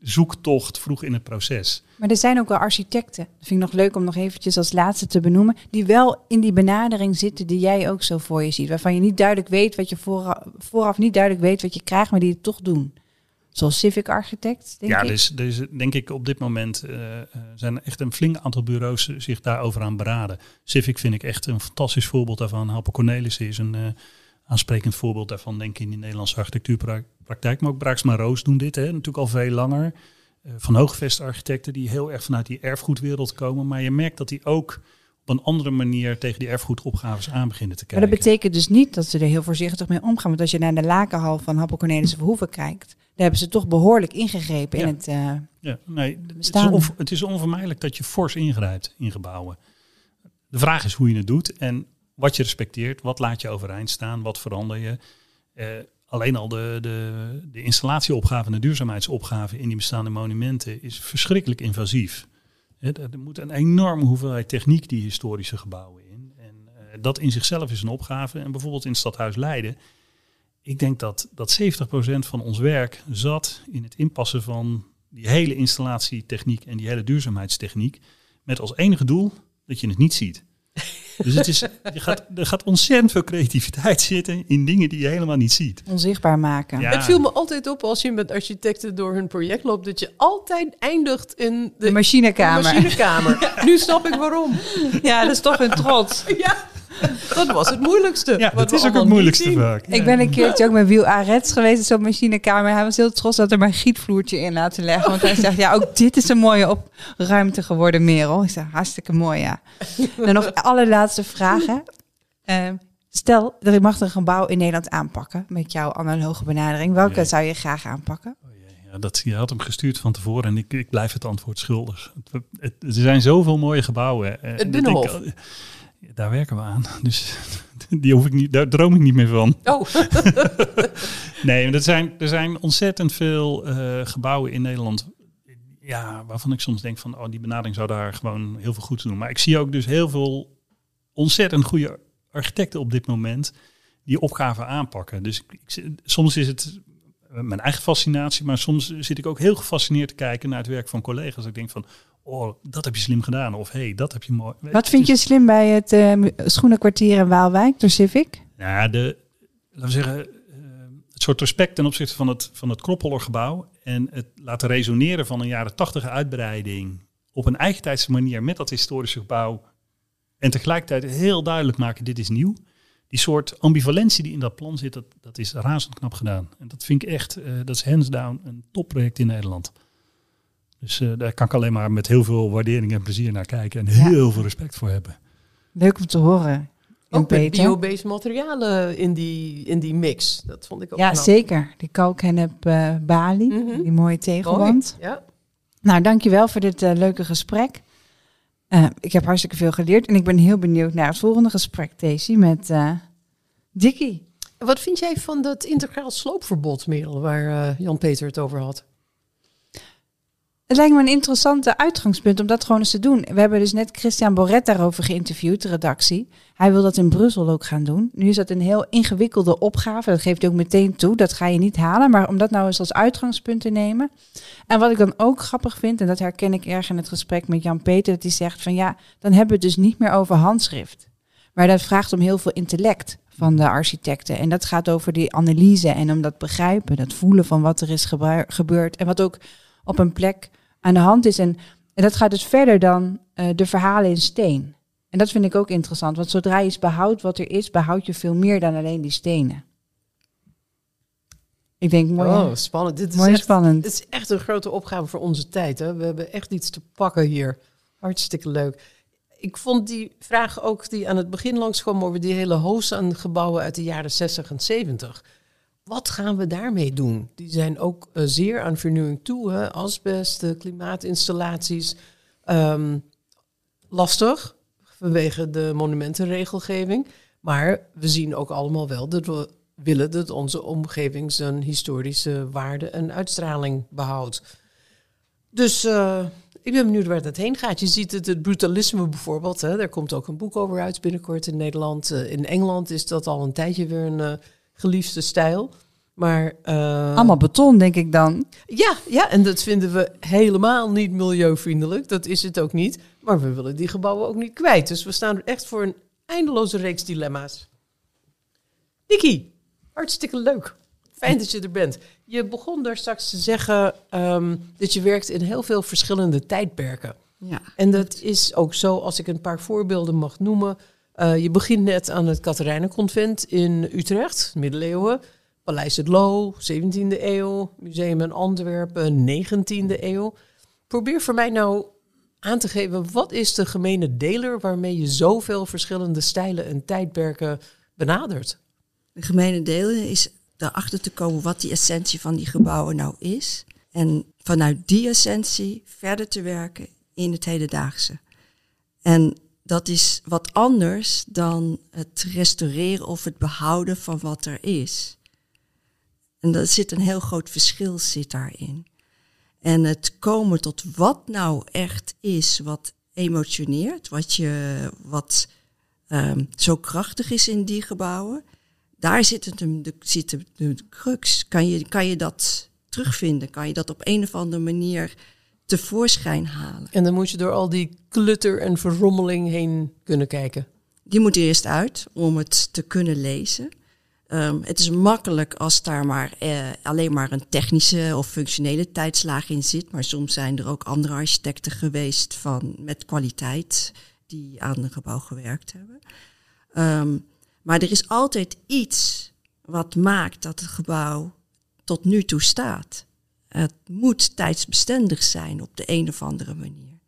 zekerheidszoektocht vroeg in het proces. Maar er zijn ook wel architecten, dat vind ik nog leuk om nog eventjes als laatste te benoemen, die wel in die benadering zitten die jij ook zo voor je ziet. Waarvan je niet duidelijk weet wat je vooraf, vooraf niet duidelijk weet wat je krijgt, maar die het toch doen. Zoals Civic Architect, denk ja, ik. dus, dus denk ik op dit moment eh, zijn echt een flink aantal bureaus zich daarover aan beraden. Civic vind ik echt een fantastisch voorbeeld daarvan. Halpe Cornelissen is een eh, aansprekend voorbeeld daarvan, denk ik, in de Nederlandse architectuurpraktijk. Maar ook Braaksma Roos doen dit, hè, natuurlijk al veel langer. Eh, van Hoogvest architecten die heel erg vanuit die erfgoedwereld komen. Maar je merkt dat die ook op een andere manier tegen die erfgoedopgaves aan beginnen te Maar kijken. dat betekent dus niet dat ze er heel voorzichtig mee omgaan. Want als je naar de lakenhal van Happel Verhoeven kijkt, daar hebben ze toch behoorlijk ingegrepen in het... eh, Ja, nee, het is, het is onvermijdelijk dat je fors ingrijpt in gebouwen. De vraag is hoe je het doet en wat je respecteert, wat laat je overeind staan, wat verander je. Eh, alleen al de, de, de installatieopgave en de duurzaamheidsopgave in die bestaande monumenten is verschrikkelijk invasief. Er er moet een enorme hoeveelheid techniek die historische gebouwen in. En eh, dat in zichzelf is een opgave. En bijvoorbeeld in het stadhuis Leiden. Ik denk dat, dat 70% van ons werk zat in het inpassen van die hele installatietechniek en die hele duurzaamheidstechniek. Met als enige doel dat je het niet ziet. Dus het is, je gaat, er gaat ontzettend veel creativiteit zitten in dingen die je helemaal niet ziet. onzichtbaar maken. Ja. Het viel me altijd op als je met architecten door hun project loopt, dat je altijd eindigt in de, De machinekamer. de machinekamer. nu snap ik waarom. Ja, dat is toch een trots. Ja, dat was het moeilijkste. Ja, wat dat is ook het moeilijkste vaak. Ik ben een keertje ook met Wiel Arets geweest in zo'n machinekamer. Hij was heel trots dat er maar een gietvloertje in laten leggen. Want hij zegt, ja, ook dit is een mooie op ruimte geworden, Merel. Ik zeg, hartstikke mooi, ja. Dan nog allerlaatste vragen. Ehm, stel, er mag een gebouw in Nederland aanpakken met jouw analoge benadering. Welke Jee. zou je graag aanpakken? Oh jee, Ja, dat, je had hem gestuurd van tevoren en ik, ik blijf het antwoord schuldig. Het, het- er zijn zoveel mooie gebouwen. eh, Het Binnenhof. ik- daar werken we aan. Dus die hoef ik niet, daar droom ik niet meer van. Oh, Nee, er zijn, er zijn ontzettend veel eh, gebouwen in Nederland. Ja, waarvan ik soms denk van, oh, die benadering zou daar gewoon heel veel goed doen. Maar ik zie ook dus heel veel ontzettend goede architecten op dit moment die opgaven aanpakken. Dus ik, ik- soms is het mijn eigen fascinatie, maar soms zit ik ook heel gefascineerd te kijken naar het werk van collega's. Ik denk van, oh, dat heb je slim gedaan. Of hey, dat heb je mooi. Wat vind je slim bij het eh, schoenenkwartier in Waalwijk door Civic? Nou, de, laten we zeggen, eh, het soort respect ten opzichte van het, van het Krophollergebouw en het laten resoneren van een jaren tachtig uitbreiding op een eigentijdse manier met dat historische gebouw en tegelijkertijd heel duidelijk maken, dit is nieuw. Die soort ambivalentie die in dat plan zit, dat, dat is razend knap gedaan. En dat vind ik echt, eh, dat is hands down een topproject in Nederland. Dus eh, daar kan ik alleen maar met heel veel waardering en plezier naar kijken en Ja. heel veel respect voor hebben. Leuk om te horen. Ook met biobased materialen in die, in die mix. Dat vond ik ook Ja, knap. zeker. Die kalkhennep eh Bali, Mhm. die mooie tegelwand. Mooi. Ja. Nou, dankjewel voor dit eh, leuke gesprek. Eh, ik heb hartstikke veel geleerd en ik ben heel benieuwd naar het volgende gesprek, Daisy, met eh Dickie. Wat vind jij van dat integraal sloopverbod, Merel, waar eh, Jan-Peter het over had? Het lijkt me een interessante uitgangspunt om dat gewoon eens te doen. We hebben dus net Christian Boret daarover geïnterviewd, de redactie. Hij wil dat in Brussel ook gaan doen. Nu is dat een heel ingewikkelde opgave. Dat geeft hij ook meteen toe. Dat ga je niet halen. Maar om dat nou eens als uitgangspunt te nemen. En wat ik dan ook grappig vind, en dat herken ik erg in het gesprek met Jan Peter, dat hij zegt van ja, dan hebben we het dus niet meer over handschrift. Maar dat vraagt om heel veel intellect van de architecten. En dat gaat over die analyse en om dat begrijpen, dat voelen van wat er is gebeurd. En wat ook op een plek aan de hand is. En, en dat gaat dus verder dan eh, de verhalen in steen. En dat vind ik ook interessant, want zodra je eens behoudt wat er is, behoud je veel meer dan alleen die stenen. Ik denk, mooi, Oh, spannend. Dit is, mooi echt, spannend. dit is echt een grote opgave voor onze tijd. Hè? We hebben echt iets te pakken hier. Hartstikke leuk. Ik vond die vraag ook die aan het begin langskwam over die hele hoos aan gebouwen uit de jaren 60 en 70. Wat gaan we daarmee doen? Die zijn ook eh, zeer aan vernieuwing toe. Hè? Asbest, klimaatinstallaties. Ehm, lastig vanwege de monumentenregelgeving. Maar we zien ook allemaal wel dat we willen dat onze omgeving zijn historische waarde en uitstraling behoudt. Dus eh, ik ben benieuwd waar dat heen gaat. Je ziet het, het brutalisme bijvoorbeeld. Hè, daar komt ook een boek over uit binnenkort in Nederland. Eh, in Engeland is dat al een tijdje weer een geliefde stijl. Maar, eh, Allemaal beton, denk ik dan. ja, ja, en dat vinden we helemaal niet milieuvriendelijk. Dat is het ook niet. Maar we willen die gebouwen ook niet kwijt. Dus we staan echt voor een eindeloze reeks dilemma's. Nikki, hartstikke leuk. Fijn dat je er bent. Je begon daar straks te zeggen ehm, dat je werkt in heel veel verschillende tijdperken. Ja. En dat is ook zo, als ik een paar voorbeelden mag noemen. Eh, je begint net aan het Katerijnenconvent in Utrecht, middeleeuwen. Paleis het Loo, 17e eeuw. Museum in Antwerpen, 19e eeuw. Probeer voor mij nou aan te geven, wat is de gemene deler waarmee je zoveel verschillende stijlen en tijdperken benadert? De gemene deel is erachter te komen wat die essentie van die gebouwen nou is. En vanuit die essentie verder te werken in het hedendaagse. En dat is wat anders dan het restaureren of het behouden van wat er is. En er zit een heel groot verschil zit daarin. En het komen tot wat nou echt is wat emotioneert, wat, je, wat ehm, zo krachtig is in die gebouwen. Daar zit, het, de, zit de, de crux. Kan je, kan je dat terugvinden? Kan je dat op een of andere manier tevoorschijn halen? En dan moet je door al die klutter en verrommeling heen kunnen kijken. Die moet eerst uit om het te kunnen lezen. Ehm, het is makkelijk als daar maar eh, alleen maar een technische of functionele tijdslaag in zit. Maar soms zijn er ook andere architecten geweest van, met kwaliteit die aan een gebouw gewerkt hebben. Ehm, maar er is altijd iets wat maakt dat het gebouw tot nu toe staat. Het moet tijdsbestendig zijn op de een of andere manier.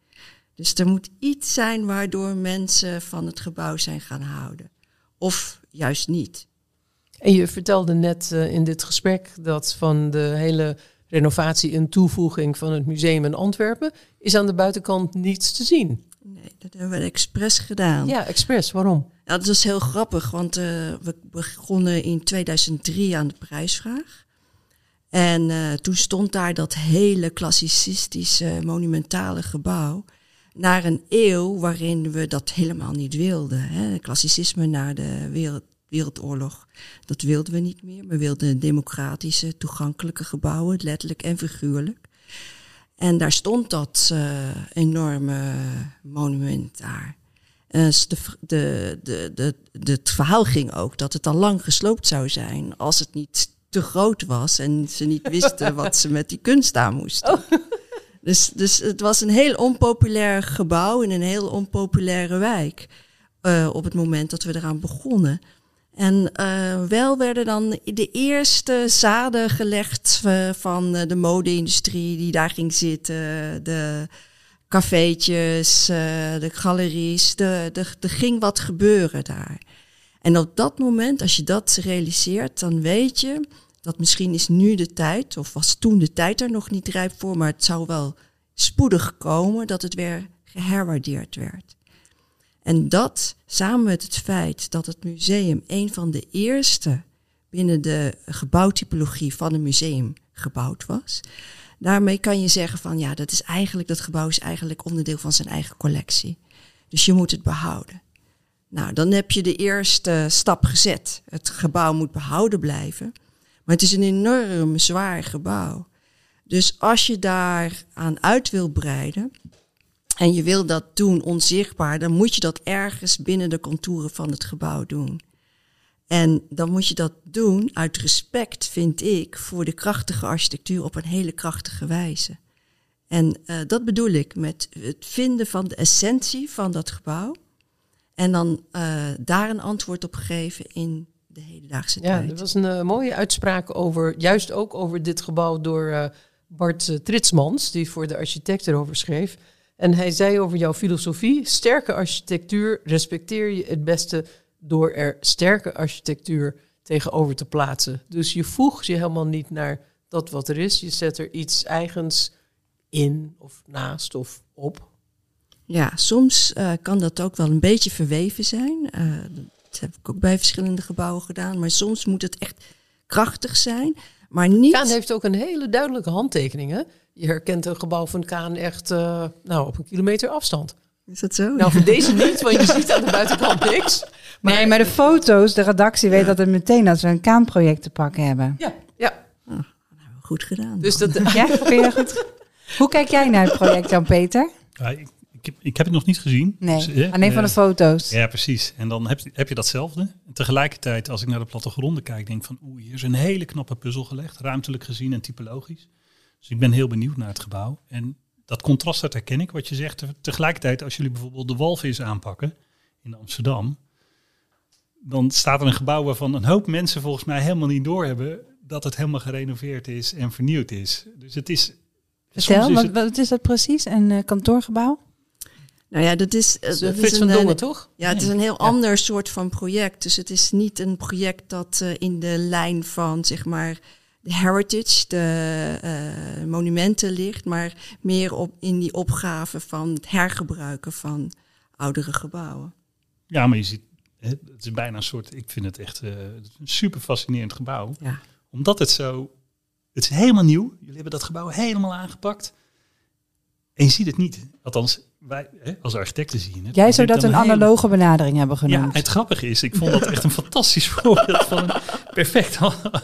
Dus er moet iets zijn waardoor mensen van het gebouw zijn gaan houden. Of juist niet. En je vertelde net eh, in dit gesprek dat van de hele renovatie en toevoeging van het museum in Antwerpen is aan de buitenkant niets te zien. Nee, dat hebben we expres gedaan. Ja, expres. Waarom? Ja, dat is heel grappig, want eh, we begonnen in 2003 aan de prijsvraag. En eh, toen stond daar dat hele klassicistische, monumentale gebouw. Naar een eeuw waarin we dat helemaal niet wilden. Hè. Klassicisme na de wereld, Wereldoorlog, dat wilden we niet meer. We wilden democratische, toegankelijke gebouwen, letterlijk en figuurlijk. En daar stond dat eh, enorme monument daar. De, de, de, de, het verhaal ging ook dat het al lang gesloopt zou zijn als het niet te groot was en ze niet wisten wat ze met die kunst aan moesten. Dus, dus het was een heel onpopulair gebouw in een heel onpopulaire wijk uh, op het moment dat we eraan begonnen. En uh, wel werden dan de eerste zaden gelegd uh, van de mode-industrie die daar ging zitten. De cafeetjes, de galeries. Er ging wat gebeuren daar. En op dat moment, als je dat realiseert, dan weet je dat misschien is nu de tijd, of was toen de tijd er nog niet rijp voor, maar het zou wel spoedig komen dat het weer geherwaardeerd werd. En dat, samen met het feit dat het museum een van de eerste binnen de gebouwtypologie van een museum gebouwd was, daarmee kan je zeggen van ja, dat is eigenlijk, dat gebouw is eigenlijk onderdeel van zijn eigen collectie. Dus je moet het behouden. Nou, dan heb je de eerste stap gezet. Het gebouw moet behouden blijven. Maar het is een enorm zwaar gebouw. Dus als je daar aan uit wil breiden en je wil dat doen onzichtbaar, dan moet je dat ergens binnen de contouren van het gebouw doen. En dan moet je dat doen uit respect, vind ik, voor de krachtige architectuur op een hele krachtige wijze. En uh, dat bedoel ik met het vinden van de essentie van dat gebouw. En dan uh, daar een antwoord op geven in de hedendaagse ja, tijd. Ja, er was een uh, mooie uitspraak over, juist ook over dit gebouw door Bart Tritsmans, die voor de architect erover schreef. En hij zei over jouw filosofie: sterke architectuur respecteer je het beste door er sterke architectuur tegenover te plaatsen. Dus je voegt je helemaal niet naar dat wat er is. Je zet er iets eigens in of naast of op. Ja, soms uh, kan dat ook wel een beetje verweven zijn. Uh, dat heb ik ook bij verschillende gebouwen gedaan. Maar soms moet het echt krachtig zijn. Maar niet... Kaan heeft ook een hele duidelijke handtekening. Hè? Je herkent een gebouw van Kaan echt uh, nou, op een kilometer afstand. Is dat zo? Nou, voor deze niet, want je ziet aan de buitenkant niks. Maar... Nee, maar de foto's, de redactie weet dat het meteen als we een kaanproject te pakken hebben. Ja, ja. Oh, goed gedaan. Dus dat, ja, vind je goed? Hoe kijk jij naar het project dan, Peter? Ja, ik, ik, heb, ik heb het nog niet gezien. Nee, dus, eh, alleen van de foto's. Ja, precies. En dan heb, heb je datzelfde. En tegelijkertijd, als ik naar de plattegronden kijk, denk ik van... oeh, hier is een hele knappe puzzel gelegd, ruimtelijk gezien en typologisch. Dus ik ben heel benieuwd naar het gebouw. En dat contrast, dat herken ik, wat je zegt. Tegelijkertijd, als jullie bijvoorbeeld de walvis aanpakken in Amsterdam, dan staat er een gebouw waarvan een hoop mensen volgens mij helemaal niet doorhebben dat het helemaal gerenoveerd is en vernieuwd is. Dus het is. Vertel, is wat, het, wat is dat precies? Een uh, kantoorgebouw? Nou ja, dat is. dat dat is is van Dongen, toch? Ja, het is een heel ander soort van project. Dus het is niet een project dat uh, in de lijn van zeg maar de heritage, de uh, monumenten ligt, maar meer op in die opgave van het hergebruiken van oudere gebouwen. Ja, maar je ziet, het is bijna een soort, ik vind het echt uh, een super fascinerend gebouw. Ja. Omdat het zo, het is helemaal nieuw. Jullie hebben dat gebouw helemaal aangepakt. En je ziet het niet. Althans, wij hè, als architecten zien het. Jij zou dat een analoge benadering hebben genoemd. Ja, het grappige is, ik vond dat echt een fantastisch voorbeeld van een perfect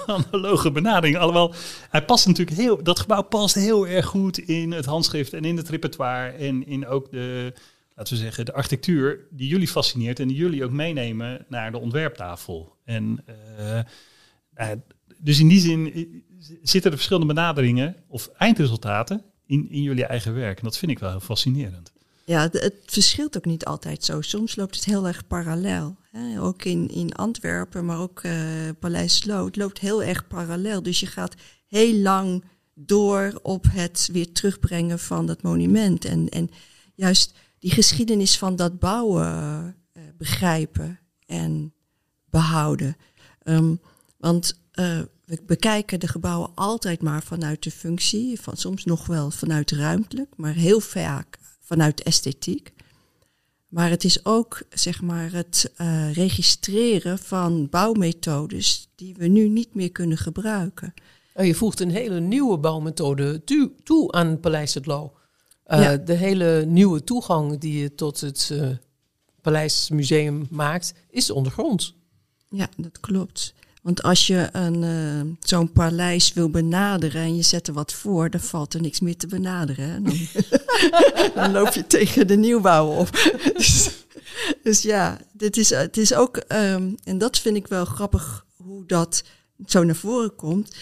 analoge benadering. Alhoewel, hij past natuurlijk heel, dat gebouw past heel erg goed in het handschrift en in het repertoire en in ook de, laten we zeggen, de architectuur die jullie fascineert en die jullie ook meenemen naar de ontwerptafel. En uh, uh, dus in die zin zitten er verschillende benaderingen of eindresultaten in, in jullie eigen werk. En dat vind ik wel heel fascinerend. Ja, het verschilt ook niet altijd zo. Soms loopt het heel erg parallel. Hè? Ook in, in Antwerpen, maar ook uh, Paleis Sloot loopt heel erg parallel. Dus je gaat heel lang door op het weer terugbrengen van dat monument. En, en juist die geschiedenis van dat bouwen uh, begrijpen en behouden. Um, want uh, we bekijken de gebouwen altijd maar vanuit de functie, van soms nog wel vanuit ruimtelijk, maar heel vaak vanuit de esthetiek. Maar het is ook zeg maar, het uh, registreren van bouwmethodes die we nu niet meer kunnen gebruiken. Oh, je voegt een hele nieuwe bouwmethode toe, toe aan Paleis het Loo. Uh, ja. De hele nieuwe toegang die je tot het uh, Paleismuseum maakt, is ondergronds. Ja, dat klopt. Want als je een, uh, zo'n paleis wil benaderen en je zet er wat voor, dan valt er niks meer te benaderen. Dan, dan, loop je tegen de nieuwbouw op. dus, dus, ja, dit is, het is ook, um, en dat vind ik wel grappig hoe dat zo naar voren komt.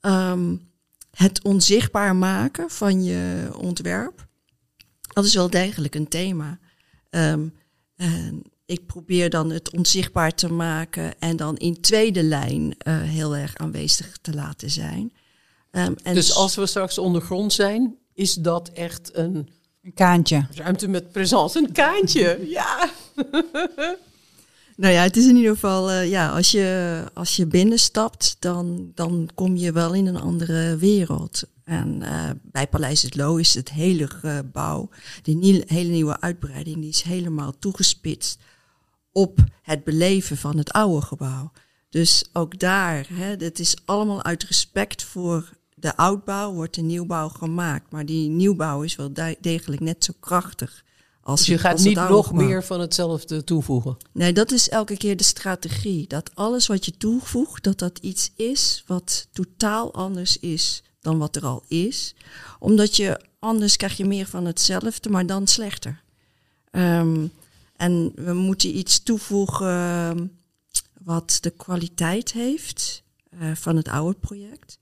Um, het onzichtbaar maken van je ontwerp, dat is wel degelijk een thema. Um, en ik probeer dan het onzichtbaar te maken en dan in tweede lijn uh, heel erg aanwezig te laten zijn. Um, en dus als we straks ondergrond zijn, is dat echt een Een kaantje. Ruimte met presence, een kaantje. Ja. Nou ja, het is in ieder geval, uh, ja, als je, als je binnenstapt, dan, dan kom je wel in een andere wereld. En uh, bij Paleis het Loo is het hele gebouw, die nieuw, hele nieuwe uitbreiding, die is helemaal toegespitst op het beleven van het oude gebouw. Dus ook daar, hè, het is allemaal uit respect voor de oudbouw, wordt de nieuwbouw gemaakt. Maar die nieuwbouw is wel degelijk net zo krachtig als dus je gaat niet nog meer van hetzelfde toevoegen? Nee, dat is elke keer de strategie. Dat alles wat je toevoegt, dat dat iets is wat totaal anders is dan wat er al is. Omdat je anders krijg je meer van hetzelfde, maar dan slechter. Um, en we moeten iets toevoegen wat de kwaliteit heeft uh, van het oude project,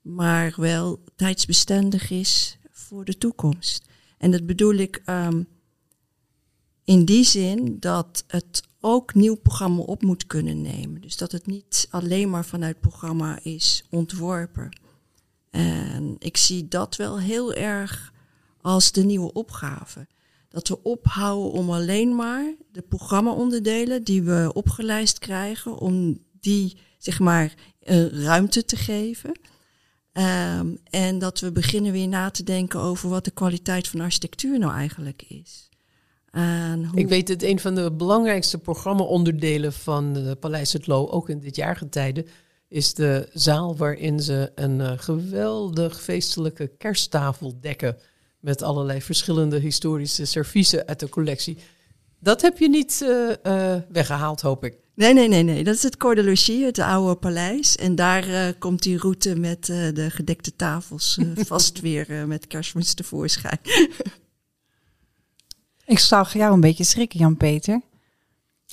maar wel tijdsbestendig is voor de toekomst. En dat bedoel ik um, in die zin dat het ook nieuw programma op moet kunnen nemen. Dus dat het niet alleen maar vanuit programma is ontworpen. En ik zie dat wel heel erg als de nieuwe opgave. Dat we ophouden om alleen maar de programmaonderdelen die we opgelijst krijgen, om die zeg maar ruimte te geven. Um, en dat we beginnen weer na te denken over wat de kwaliteit van architectuur nou eigenlijk is. Ik weet dat een van de belangrijkste programmaonderdelen van de Paleis het Loo, ook in dit jaargetijde, is de zaal waarin ze een uh, geweldig feestelijke kersttafel dekken. Met allerlei verschillende historische serviezen uit de collectie. Dat heb je niet uh, uh, weggehaald, hoop ik. Nee, nee, nee, nee. Dat is het Corps de Logis, het oude paleis. En daar komt die route met de gedekte tafels vast weer met kerstmis tevoorschijn. Ik zag jou een beetje schrikken, Jan-Peter.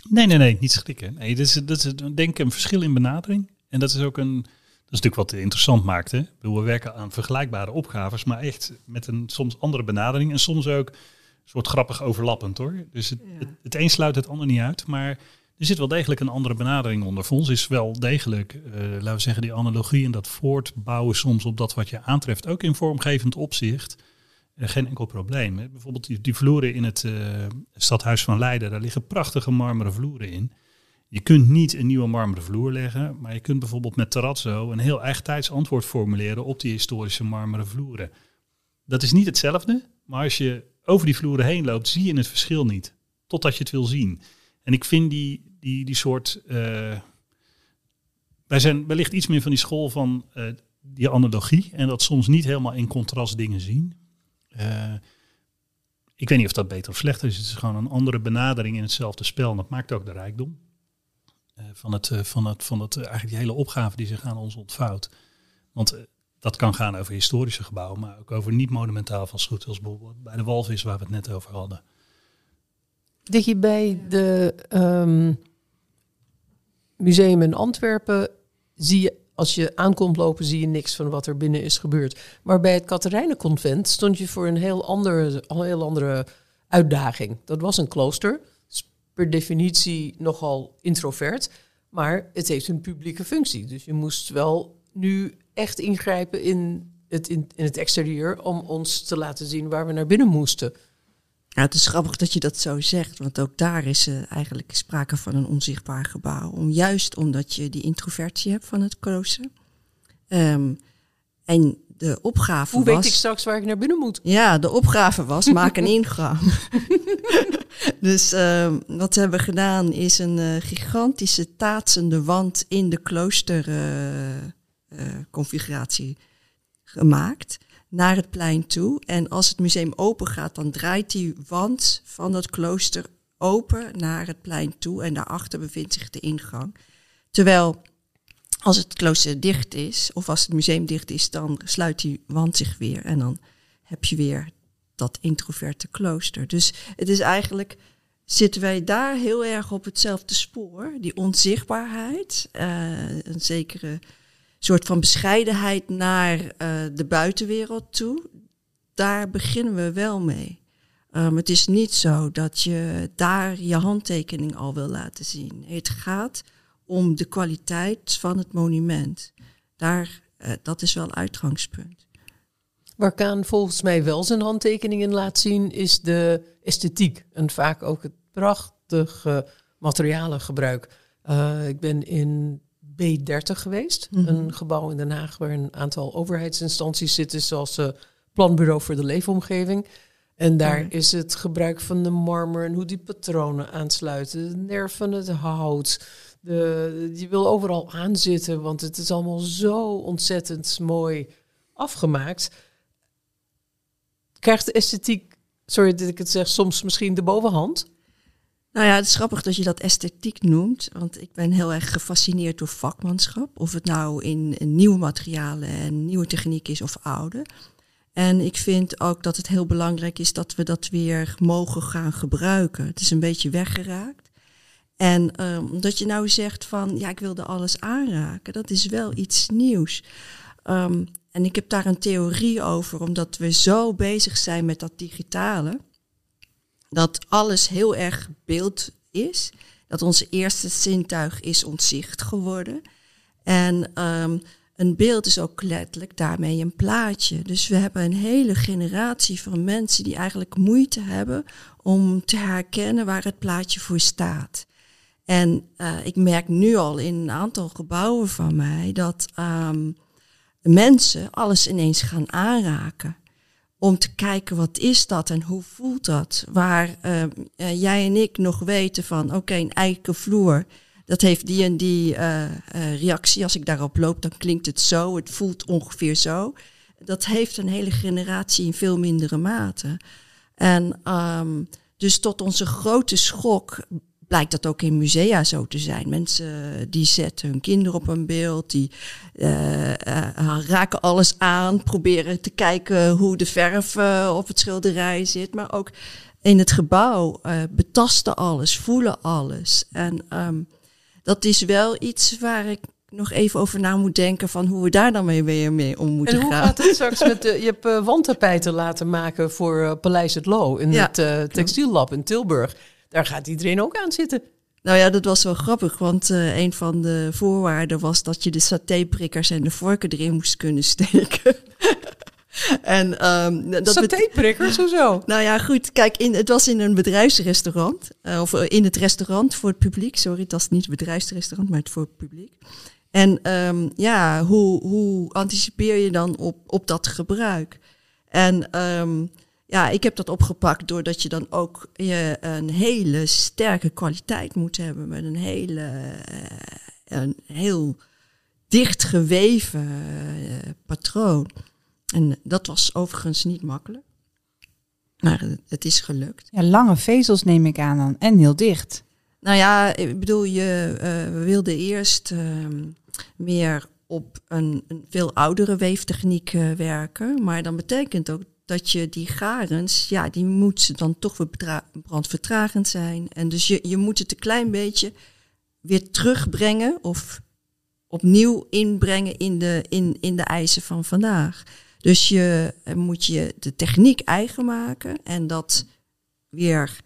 Nee, nee, nee, niet schrikken. Nee, dat is, dat is denk ik een verschil in benadering. En dat is ook een, is natuurlijk wat interessant maakt. Hè? We werken aan vergelijkbare opgaves, maar echt met een soms andere benadering. En soms ook een soort grappig overlappend hoor. Dus het, het, het, een sluit het ander niet uit. Maar er zit wel degelijk een andere benadering onder. Voor ons is wel degelijk, uh, laten we zeggen, die analogie en dat voortbouwen soms op dat wat je aantreft. Ook in vormgevend opzicht geen enkel probleem. Bijvoorbeeld die, die, vloeren in het uh, stadhuis van Leiden, daar liggen prachtige marmeren vloeren in. Je kunt niet een nieuwe marmeren vloer leggen, maar je kunt bijvoorbeeld met terrazzo een heel eigentijds antwoord formuleren op die historische marmeren vloeren. Dat is niet hetzelfde, maar als je over die vloeren heen loopt, zie je het verschil niet, totdat je het wil zien. En ik vind die, die, die soort. Uh, wij zijn wellicht iets meer van die school van uh, die analogie en dat soms niet helemaal in contrast dingen zien. Uh, ik weet niet of dat beter of slechter is. Het is gewoon een andere benadering in hetzelfde spel. En dat maakt ook de rijkdom van, het, van, het, van het, eigenlijk die hele opgave die zich aan ons ontvouwt. Want dat kan gaan over historische gebouwen, maar ook over niet-monumentaal vastgoed, zoals bijvoorbeeld bij de walvis waar we het net over hadden. Dat je bij de um, museum in Antwerpen zie je als je aankomt lopen, zie je niks van wat er binnen is gebeurd. Maar bij het Katerijnenconvent stond je voor een heel andere, een heel andere uitdaging. Dat was een klooster, per definitie nogal introvert, maar het heeft een publieke functie. Dus je moest wel nu echt ingrijpen in het, in, het exterieur om ons te laten zien waar we naar binnen moesten. Ja, het is grappig dat je dat zo zegt, want ook daar is uh, eigenlijk sprake van een onzichtbaar gebouw. Om, juist omdat je die introvertie hebt van het klooster. Um, en de opgave Hoe was... weet ik straks waar ik naar binnen moet? Ja, de opgave was, maak een ingang. dus uh, wat we hebben gedaan is een uh, gigantische taatsende wand in de kloosterconfiguratie gemaakt naar het plein toe. En als het museum open gaat, dan draait die wand van het klooster open naar het plein toe. En daarachter bevindt zich de ingang. Terwijl als het klooster dicht is, of als het museum dicht is, dan sluit die wand zich weer. En dan heb je weer dat introverte klooster. Dus het is eigenlijk, zitten wij daar heel erg op hetzelfde spoor. Die onzichtbaarheid, uh, een zekere soort van bescheidenheid naar uh, de buitenwereld toe, daar beginnen we wel mee. Um, het is niet zo dat je daar je handtekening al wil laten zien. Het gaat om de kwaliteit van het monument. Daar, uh, dat is wel uitgangspunt. Waar Kaan volgens mij wel zijn handtekeningen laat zien, is de esthetiek. En vaak ook het prachtige materialengebruik. Uh, ik ben in B30 geweest, Mhm. een gebouw in Den Haag waar een aantal overheidsinstanties zitten, zoals het Planbureau voor de Leefomgeving. En daar Oh. is het gebruik van de marmer en hoe die patronen aansluiten, de nerf van het hout. De, je wil overal aanzitten, want het is allemaal zo ontzettend mooi afgemaakt. Krijgt de esthetiek, sorry dat ik het zeg, soms misschien de bovenhand? Nou ja, het is grappig dat je dat esthetiek noemt. Want ik ben heel erg gefascineerd door vakmanschap. Of het nou in, in nieuwe materialen en nieuwe techniek is of oude. En ik vind ook dat het heel belangrijk is dat we dat weer mogen gaan gebruiken. Het is een beetje weggeraakt. En um, dat je nou zegt van, ja, ik wilde alles aanraken. Dat is wel iets nieuws. Um, en ik heb daar een theorie over, omdat we zo bezig zijn met dat digitale dat alles heel erg beeld is. Dat onze eerste zintuig is ontzicht geworden. En um, een beeld is ook letterlijk daarmee een plaatje. Dus we hebben een hele generatie van mensen die eigenlijk moeite hebben om te herkennen waar het plaatje voor staat. En uh, ik merk nu al in een aantal gebouwen van mij dat um, mensen alles ineens gaan aanraken om te kijken wat is dat en hoe voelt dat. Waar uh, uh, jij en ik nog weten van oké, een eiken vloer, dat heeft die en die uh, reactie. Als ik daarop loop, dan klinkt het zo, het voelt ongeveer zo. Dat heeft een hele generatie in veel mindere mate. En um, dus tot onze grote schok blijkt dat ook in musea zo te zijn. Mensen die zetten hun kinderen op een beeld, die uh, uh, raken alles aan, proberen te kijken hoe de verf op het schilderij zit, maar ook in het gebouw betasten alles, voelen alles. En um, dat is wel iets waar ik nog even over na moet denken van hoe we daar dan mee, weer mee om moeten gaan. En hoe gaan. gaat het straks met de, je hebt uh, wandtapijten laten maken voor uh, Paleis het Loo in ja. het uh, textiellab in Tilburg. Daar gaat iedereen ook aan zitten. Nou ja, dat was wel grappig, want uh, een van de voorwaarden was dat je de satéprikkers en de vorken erin moest kunnen steken. en, um, dat satéprikkers, hoezo? Nou ja, goed, kijk, in, het was in een bedrijfsrestaurant, uh, of in het restaurant voor het publiek. Sorry, het was niet het bedrijfsrestaurant, maar het voor het publiek. En um, ja, hoe, hoe anticipeer je dan op, op dat gebruik? En um, ja, ik heb dat opgepakt doordat je dan ook je een hele sterke kwaliteit moet hebben met een hele uh, een heel dicht geweven uh, patroon. En dat was overigens niet makkelijk. Maar het is gelukt. Ja, lange vezels neem ik aan dan. En heel dicht. Nou ja, ik bedoel, je uh, we wilden eerst uh, meer op een, een, veel oudere weeftechniek werken. Maar dan betekent ook dat je die garens, ja, die moet dan toch weer brandvertragend zijn. En dus je, je moet het een klein beetje weer terugbrengen of opnieuw inbrengen in de, in, in de eisen van vandaag. Dus je moet je de techniek eigen maken en dat weer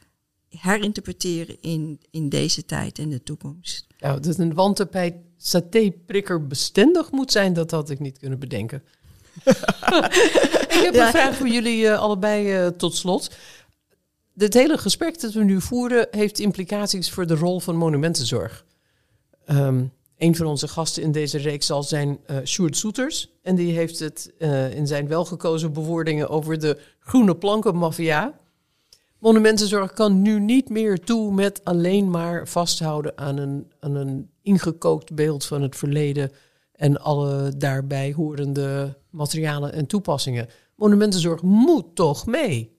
herinterpreteren in, in deze tijd en de toekomst. Nou, dat een wandtapijt satéprikker bestendig moet zijn, dat had ik niet kunnen bedenken. ik heb ja. een vraag voor jullie uh, allebei uh, tot slot. Dit hele gesprek dat we nu voeren heeft implicaties voor de rol van monumentenzorg. Um, een van onze gasten in deze reeks zal zijn uh, Sjoerd Soeters. En die heeft het uh, in zijn welgekozen bewoordingen over de groene plankenmafia. Monumentenzorg kan nu niet meer toe met alleen maar vasthouden aan een, aan een ingekookt beeld van het verleden en alle daarbij horende materialen en toepassingen. Monumentenzorg moet toch mee?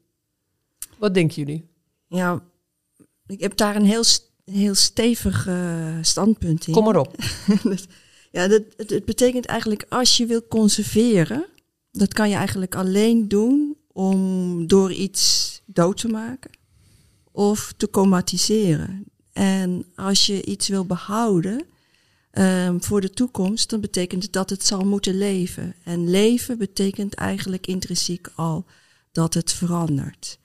Wat denken jullie? Ja, ik heb daar een heel, heel stevig uh, standpunt in. Kom maar op. ja, dat, het, het betekent eigenlijk als je wil conserveren, dat kan je eigenlijk alleen doen om door iets dood te maken of te comatiseren. En als je iets wil behouden um, voor de toekomst, dan betekent het dat het zal moeten leven. En leven betekent eigenlijk intrinsiek al dat het verandert.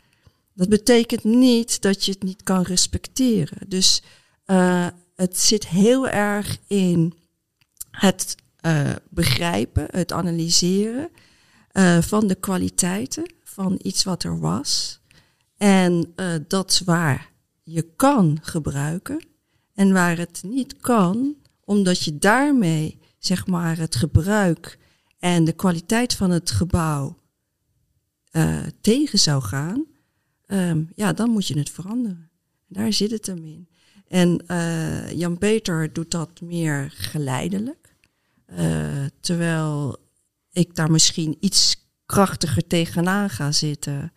Dat betekent niet dat je het niet kan respecteren. Dus uh, het zit heel erg in het uh, begrijpen, het analyseren. eh, van de kwaliteiten van iets wat er was. En dat waar je kan gebruiken en waar het niet kan, omdat je daarmee zeg maar het gebruik en de kwaliteit van het gebouw uh, tegen zou gaan, um, ja, dan moet je het veranderen. Daar zit het hem in. En uh, Jan-Peter doet dat meer geleidelijk. Uh, terwijl ik daar misschien iets krachtiger tegenaan ga zitten.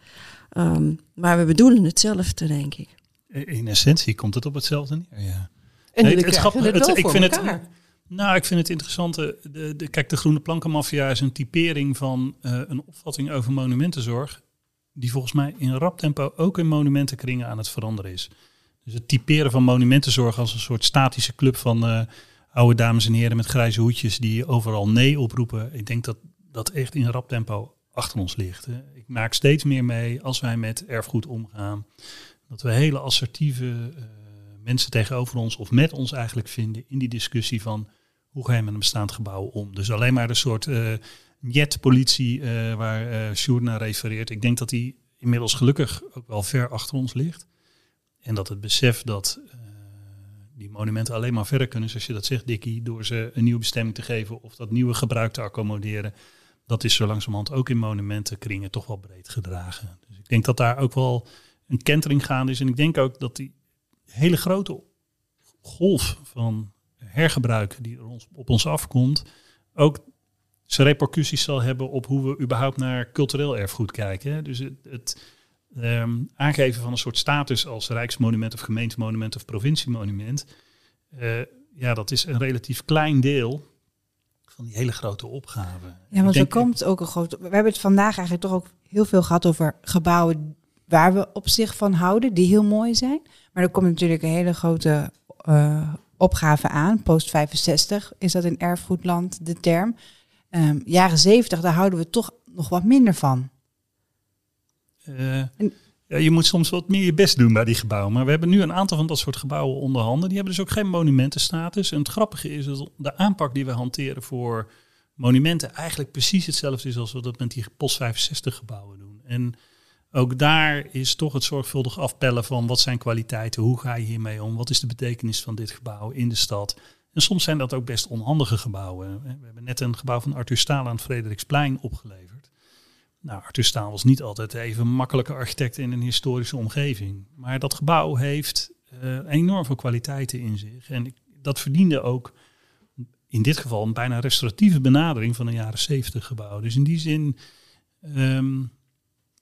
Um, maar we bedoelen hetzelfde, denk ik. In essentie komt het op hetzelfde neer, ja. En nee, het, het, het, het ik vind elkaar. het nou, ik vind het interessante. De, de, kijk, de Groene Plankenmafia is een typering van uh, een opvatting over monumentenzorg. Die volgens mij in rap tempo ook in monumentenkringen aan het veranderen is. Dus het typeren van monumentenzorg als een soort statische club van uh, oude dames en heren met grijze hoedjes die overal nee oproepen. Ik denk dat dat echt in rap tempo achter ons ligt. Hè. Ik maak steeds meer mee als wij met erfgoed omgaan. Dat we hele assertieve uh, mensen tegenover ons of met ons eigenlijk vinden in die discussie van hoe ga je met een bestaand gebouw om. Dus alleen maar de soort uh, jet-politie uh, waar uh, Sjoerd naar refereert. Ik denk dat die inmiddels gelukkig ook wel ver achter ons ligt. En dat het besef dat die monumenten alleen maar verder kunnen, zoals je dat zegt, Dikkie, door ze een nieuwe bestemming te geven of dat nieuwe gebruik te accommoderen. Dat is zo langzamerhand ook in monumentenkringen toch wel breed gedragen. Dus ik denk dat daar ook wel een kentering gaande is. En ik denk ook dat die hele grote golf van hergebruik die er ons, op ons afkomt, ook zijn repercussies zal hebben op hoe we überhaupt naar cultureel erfgoed kijken. Dus het, het um, aangeven van een soort status als rijksmonument of gemeentemonument of provinciemonument, uh, ja, dat is een relatief klein deel van die hele grote opgave. Ja, want er komt ook een grote. We hebben het vandaag eigenlijk toch ook heel veel gehad over gebouwen waar we op zich van houden, die heel mooi zijn. Maar er komt natuurlijk een hele grote uh, opgave aan. Post 65 is dat in erfgoedland de term. Um, jaren 70, daar houden we toch nog wat minder van. Uh, en, ja, je moet soms wat meer je best doen bij die gebouwen. Maar we hebben nu een aantal van dat soort gebouwen onder handen. Die hebben dus ook geen monumentenstatus. En het grappige is dat de aanpak die we hanteren voor monumenten eigenlijk precies hetzelfde is als we dat met die post 65 gebouwen doen. En ook daar is toch het zorgvuldig afpellen van wat zijn kwaliteiten, hoe ga je hiermee om, wat is de betekenis van dit gebouw in de stad. En soms zijn dat ook best onhandige gebouwen. We hebben net een gebouw van Arthur Staal aan het Frederiksplein opgeleverd. Nou, Arthur Staal was niet altijd even makkelijke architect in een historische omgeving. Maar dat gebouw heeft uh, enorm veel kwaliteiten in zich. En dat verdiende ook in dit geval een bijna restauratieve benadering van een jaren zeventig gebouw. Dus in die zin um,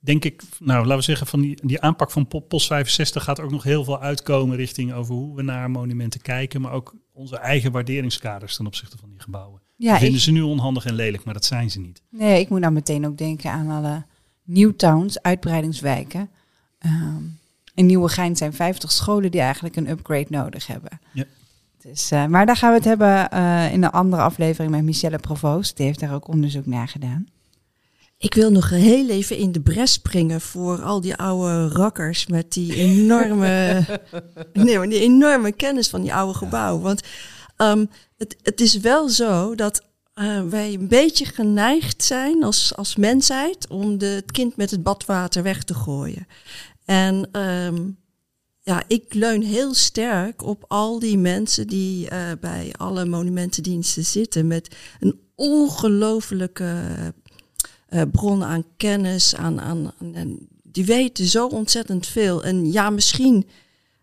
denk ik, nou laten we zeggen, van die, die aanpak van POS 65 gaat ook nog heel veel uitkomen richting over hoe we naar monumenten kijken, maar ook onze eigen waarderingskaders ten opzichte van die gebouwen. Ja, vinden ik, ze nu onhandig en lelijk, maar dat zijn ze niet. Nee, ik moet nou meteen ook denken aan alle Newtowns, uitbreidingswijken. Um, in Nieuwegein zijn 50 scholen die eigenlijk een upgrade nodig hebben. Ja. Dus, uh, maar daar gaan we het hebben uh, in een andere aflevering met Michelle Provoost. Die heeft daar ook onderzoek naar gedaan. Ik wil nog heel even in de bres springen voor al die oude rakkers met die enorme, nee, maar die enorme kennis van die oude gebouwen. Want um, het, het is wel zo dat uh, wij een beetje geneigd zijn als, als mensheid om de, het kind met het badwater weg te gooien. En um, ja, ik leun heel sterk op al die mensen die uh, bij alle monumentendiensten zitten met een ongelofelijke uh, bronnen aan kennis, aan, aan, die weten zo ontzettend veel. En ja, misschien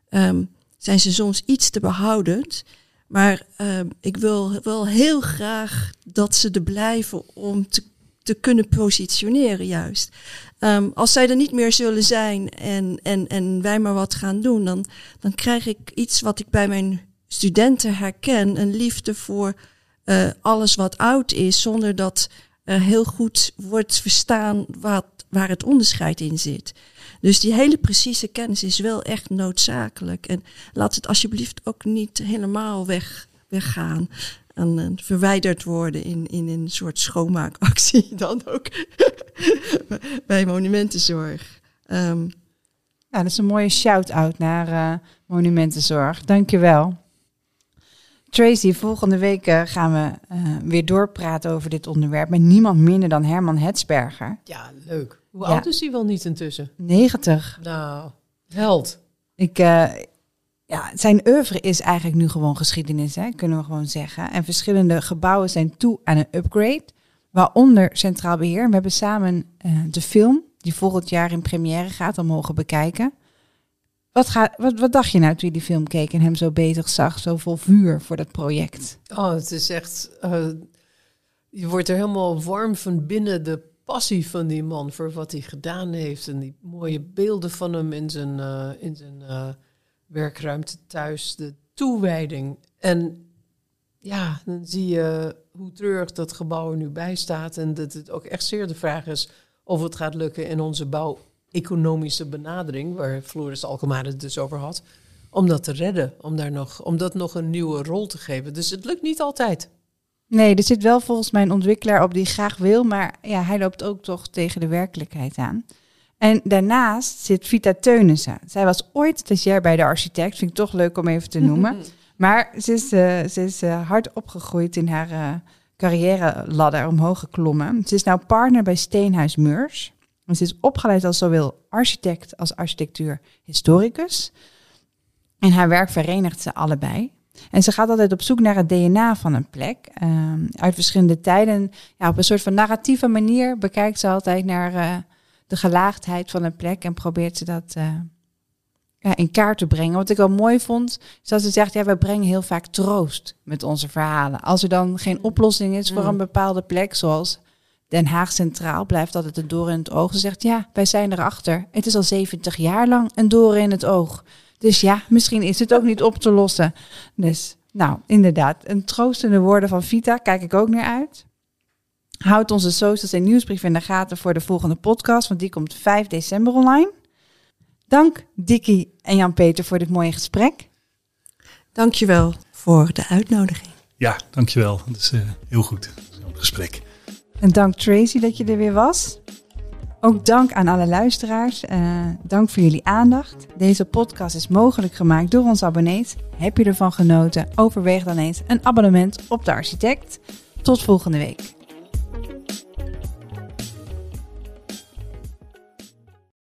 um, zijn ze soms iets te behoudend. Maar um, ik wil wel heel graag dat ze er blijven om te, te kunnen positioneren, juist. Um, als zij er niet meer zullen zijn en, en, en wij maar wat gaan doen, dan, dan krijg ik iets wat ik bij mijn studenten herken: een liefde voor uh, alles wat oud is, zonder dat uh, heel goed wordt verstaan wat, waar het onderscheid in zit. Dus die hele precieze kennis is wel echt noodzakelijk. En laat het alsjeblieft ook niet helemaal weg, weggaan en uh, verwijderd worden in, in een soort schoonmaakactie dan ook bij monumentenzorg. Um, ja, dat is een mooie shout-out naar uh, monumentenzorg. Dankjewel. Tracy, volgende week eh, gaan we eh, weer doorpraten over dit onderwerp met niemand minder dan Herman Hetsberger. Ja, leuk. Hoe Ja. oud is hij wel niet intussen? 90. Nou, held. Ik, eh, ja, zijn oeuvre is eigenlijk nu gewoon geschiedenis, hè, kunnen we gewoon zeggen. En verschillende gebouwen zijn toe aan een upgrade, waaronder Centraal Beheer. We hebben samen de film, die volgend jaar in première gaat, al mogen bekijken. Wat, ga, wat, wat dacht je nou toen je die film keek en hem zo bezig zag, zo vol vuur voor dat project? Oh, het is echt. eh, je wordt er helemaal warm van binnen de passie van die man voor wat hij gedaan heeft. En die mooie beelden van hem in zijn, eh, in zijn eh, werkruimte thuis. De toewijding. En ja, dan zie je hoe treurig dat gebouw er nu bij staat. En dat het ook echt zeer de vraag is of het gaat lukken in onze bouw-economische benadering, waar Floris Alkemaar het dus over had, om dat te redden, om, daar nog, om dat nog een nieuwe rol te geven. Dus het lukt niet altijd. Nee, er zit wel volgens mij een ontwikkelaar op die graag wil, maar ja, hij loopt ook toch tegen de werkelijkheid aan. En daarnaast zit Vita Teunissen. Zij was ooit stagiair bij de architect, vind ik toch leuk om even te noemen. Maar ze is, eh, ze is eh, hard opgegroeid in haar eh carrière ladder omhoog geklommen. Ze is nou partner bij Steenhuis Meurs. Ze is opgeleid als zowel architect als architectuur-historicus. En haar werk verenigt ze allebei. En ze gaat altijd op zoek naar het DNA van een plek. Ehm, uit verschillende tijden. Ja, op een soort van narratieve manier bekijkt ze altijd naar eh, de gelaagdheid van een plek. En probeert ze dat eh, ja, in kaart te brengen. Wat ik wel mooi vond, is dat ze zegt... ja, we brengen heel vaak troost met onze verhalen. Als er dan geen oplossing is voor Mm. een bepaalde plek... zoals Den Haag Centraal, blijft altijd een door in het oog. Ze zegt, ja, wij zijn erachter. Het is al 70 jaar lang een door in het oog. Dus ja, misschien is het ook niet op te lossen. Dus, nou, inderdaad, een troostende woorden van Vita, kijk ik ook naar uit. Houd onze socials en nieuwsbrief in de gaten voor de volgende podcast, want die komt 5 december online. Dank Dikkie en Jan-Peter voor dit mooie gesprek. Dankjewel voor de uitnodiging. Ja, dankjewel. Dat is eh, heel goed, zo'n gesprek. En dank Tracy dat je er weer was. Ook dank aan alle luisteraars. Eh, dank voor jullie aandacht. Deze podcast is mogelijk gemaakt door onze abonnees. Heb je ervan genoten? Overweeg dan eens een abonnement op de architect. Tot volgende week.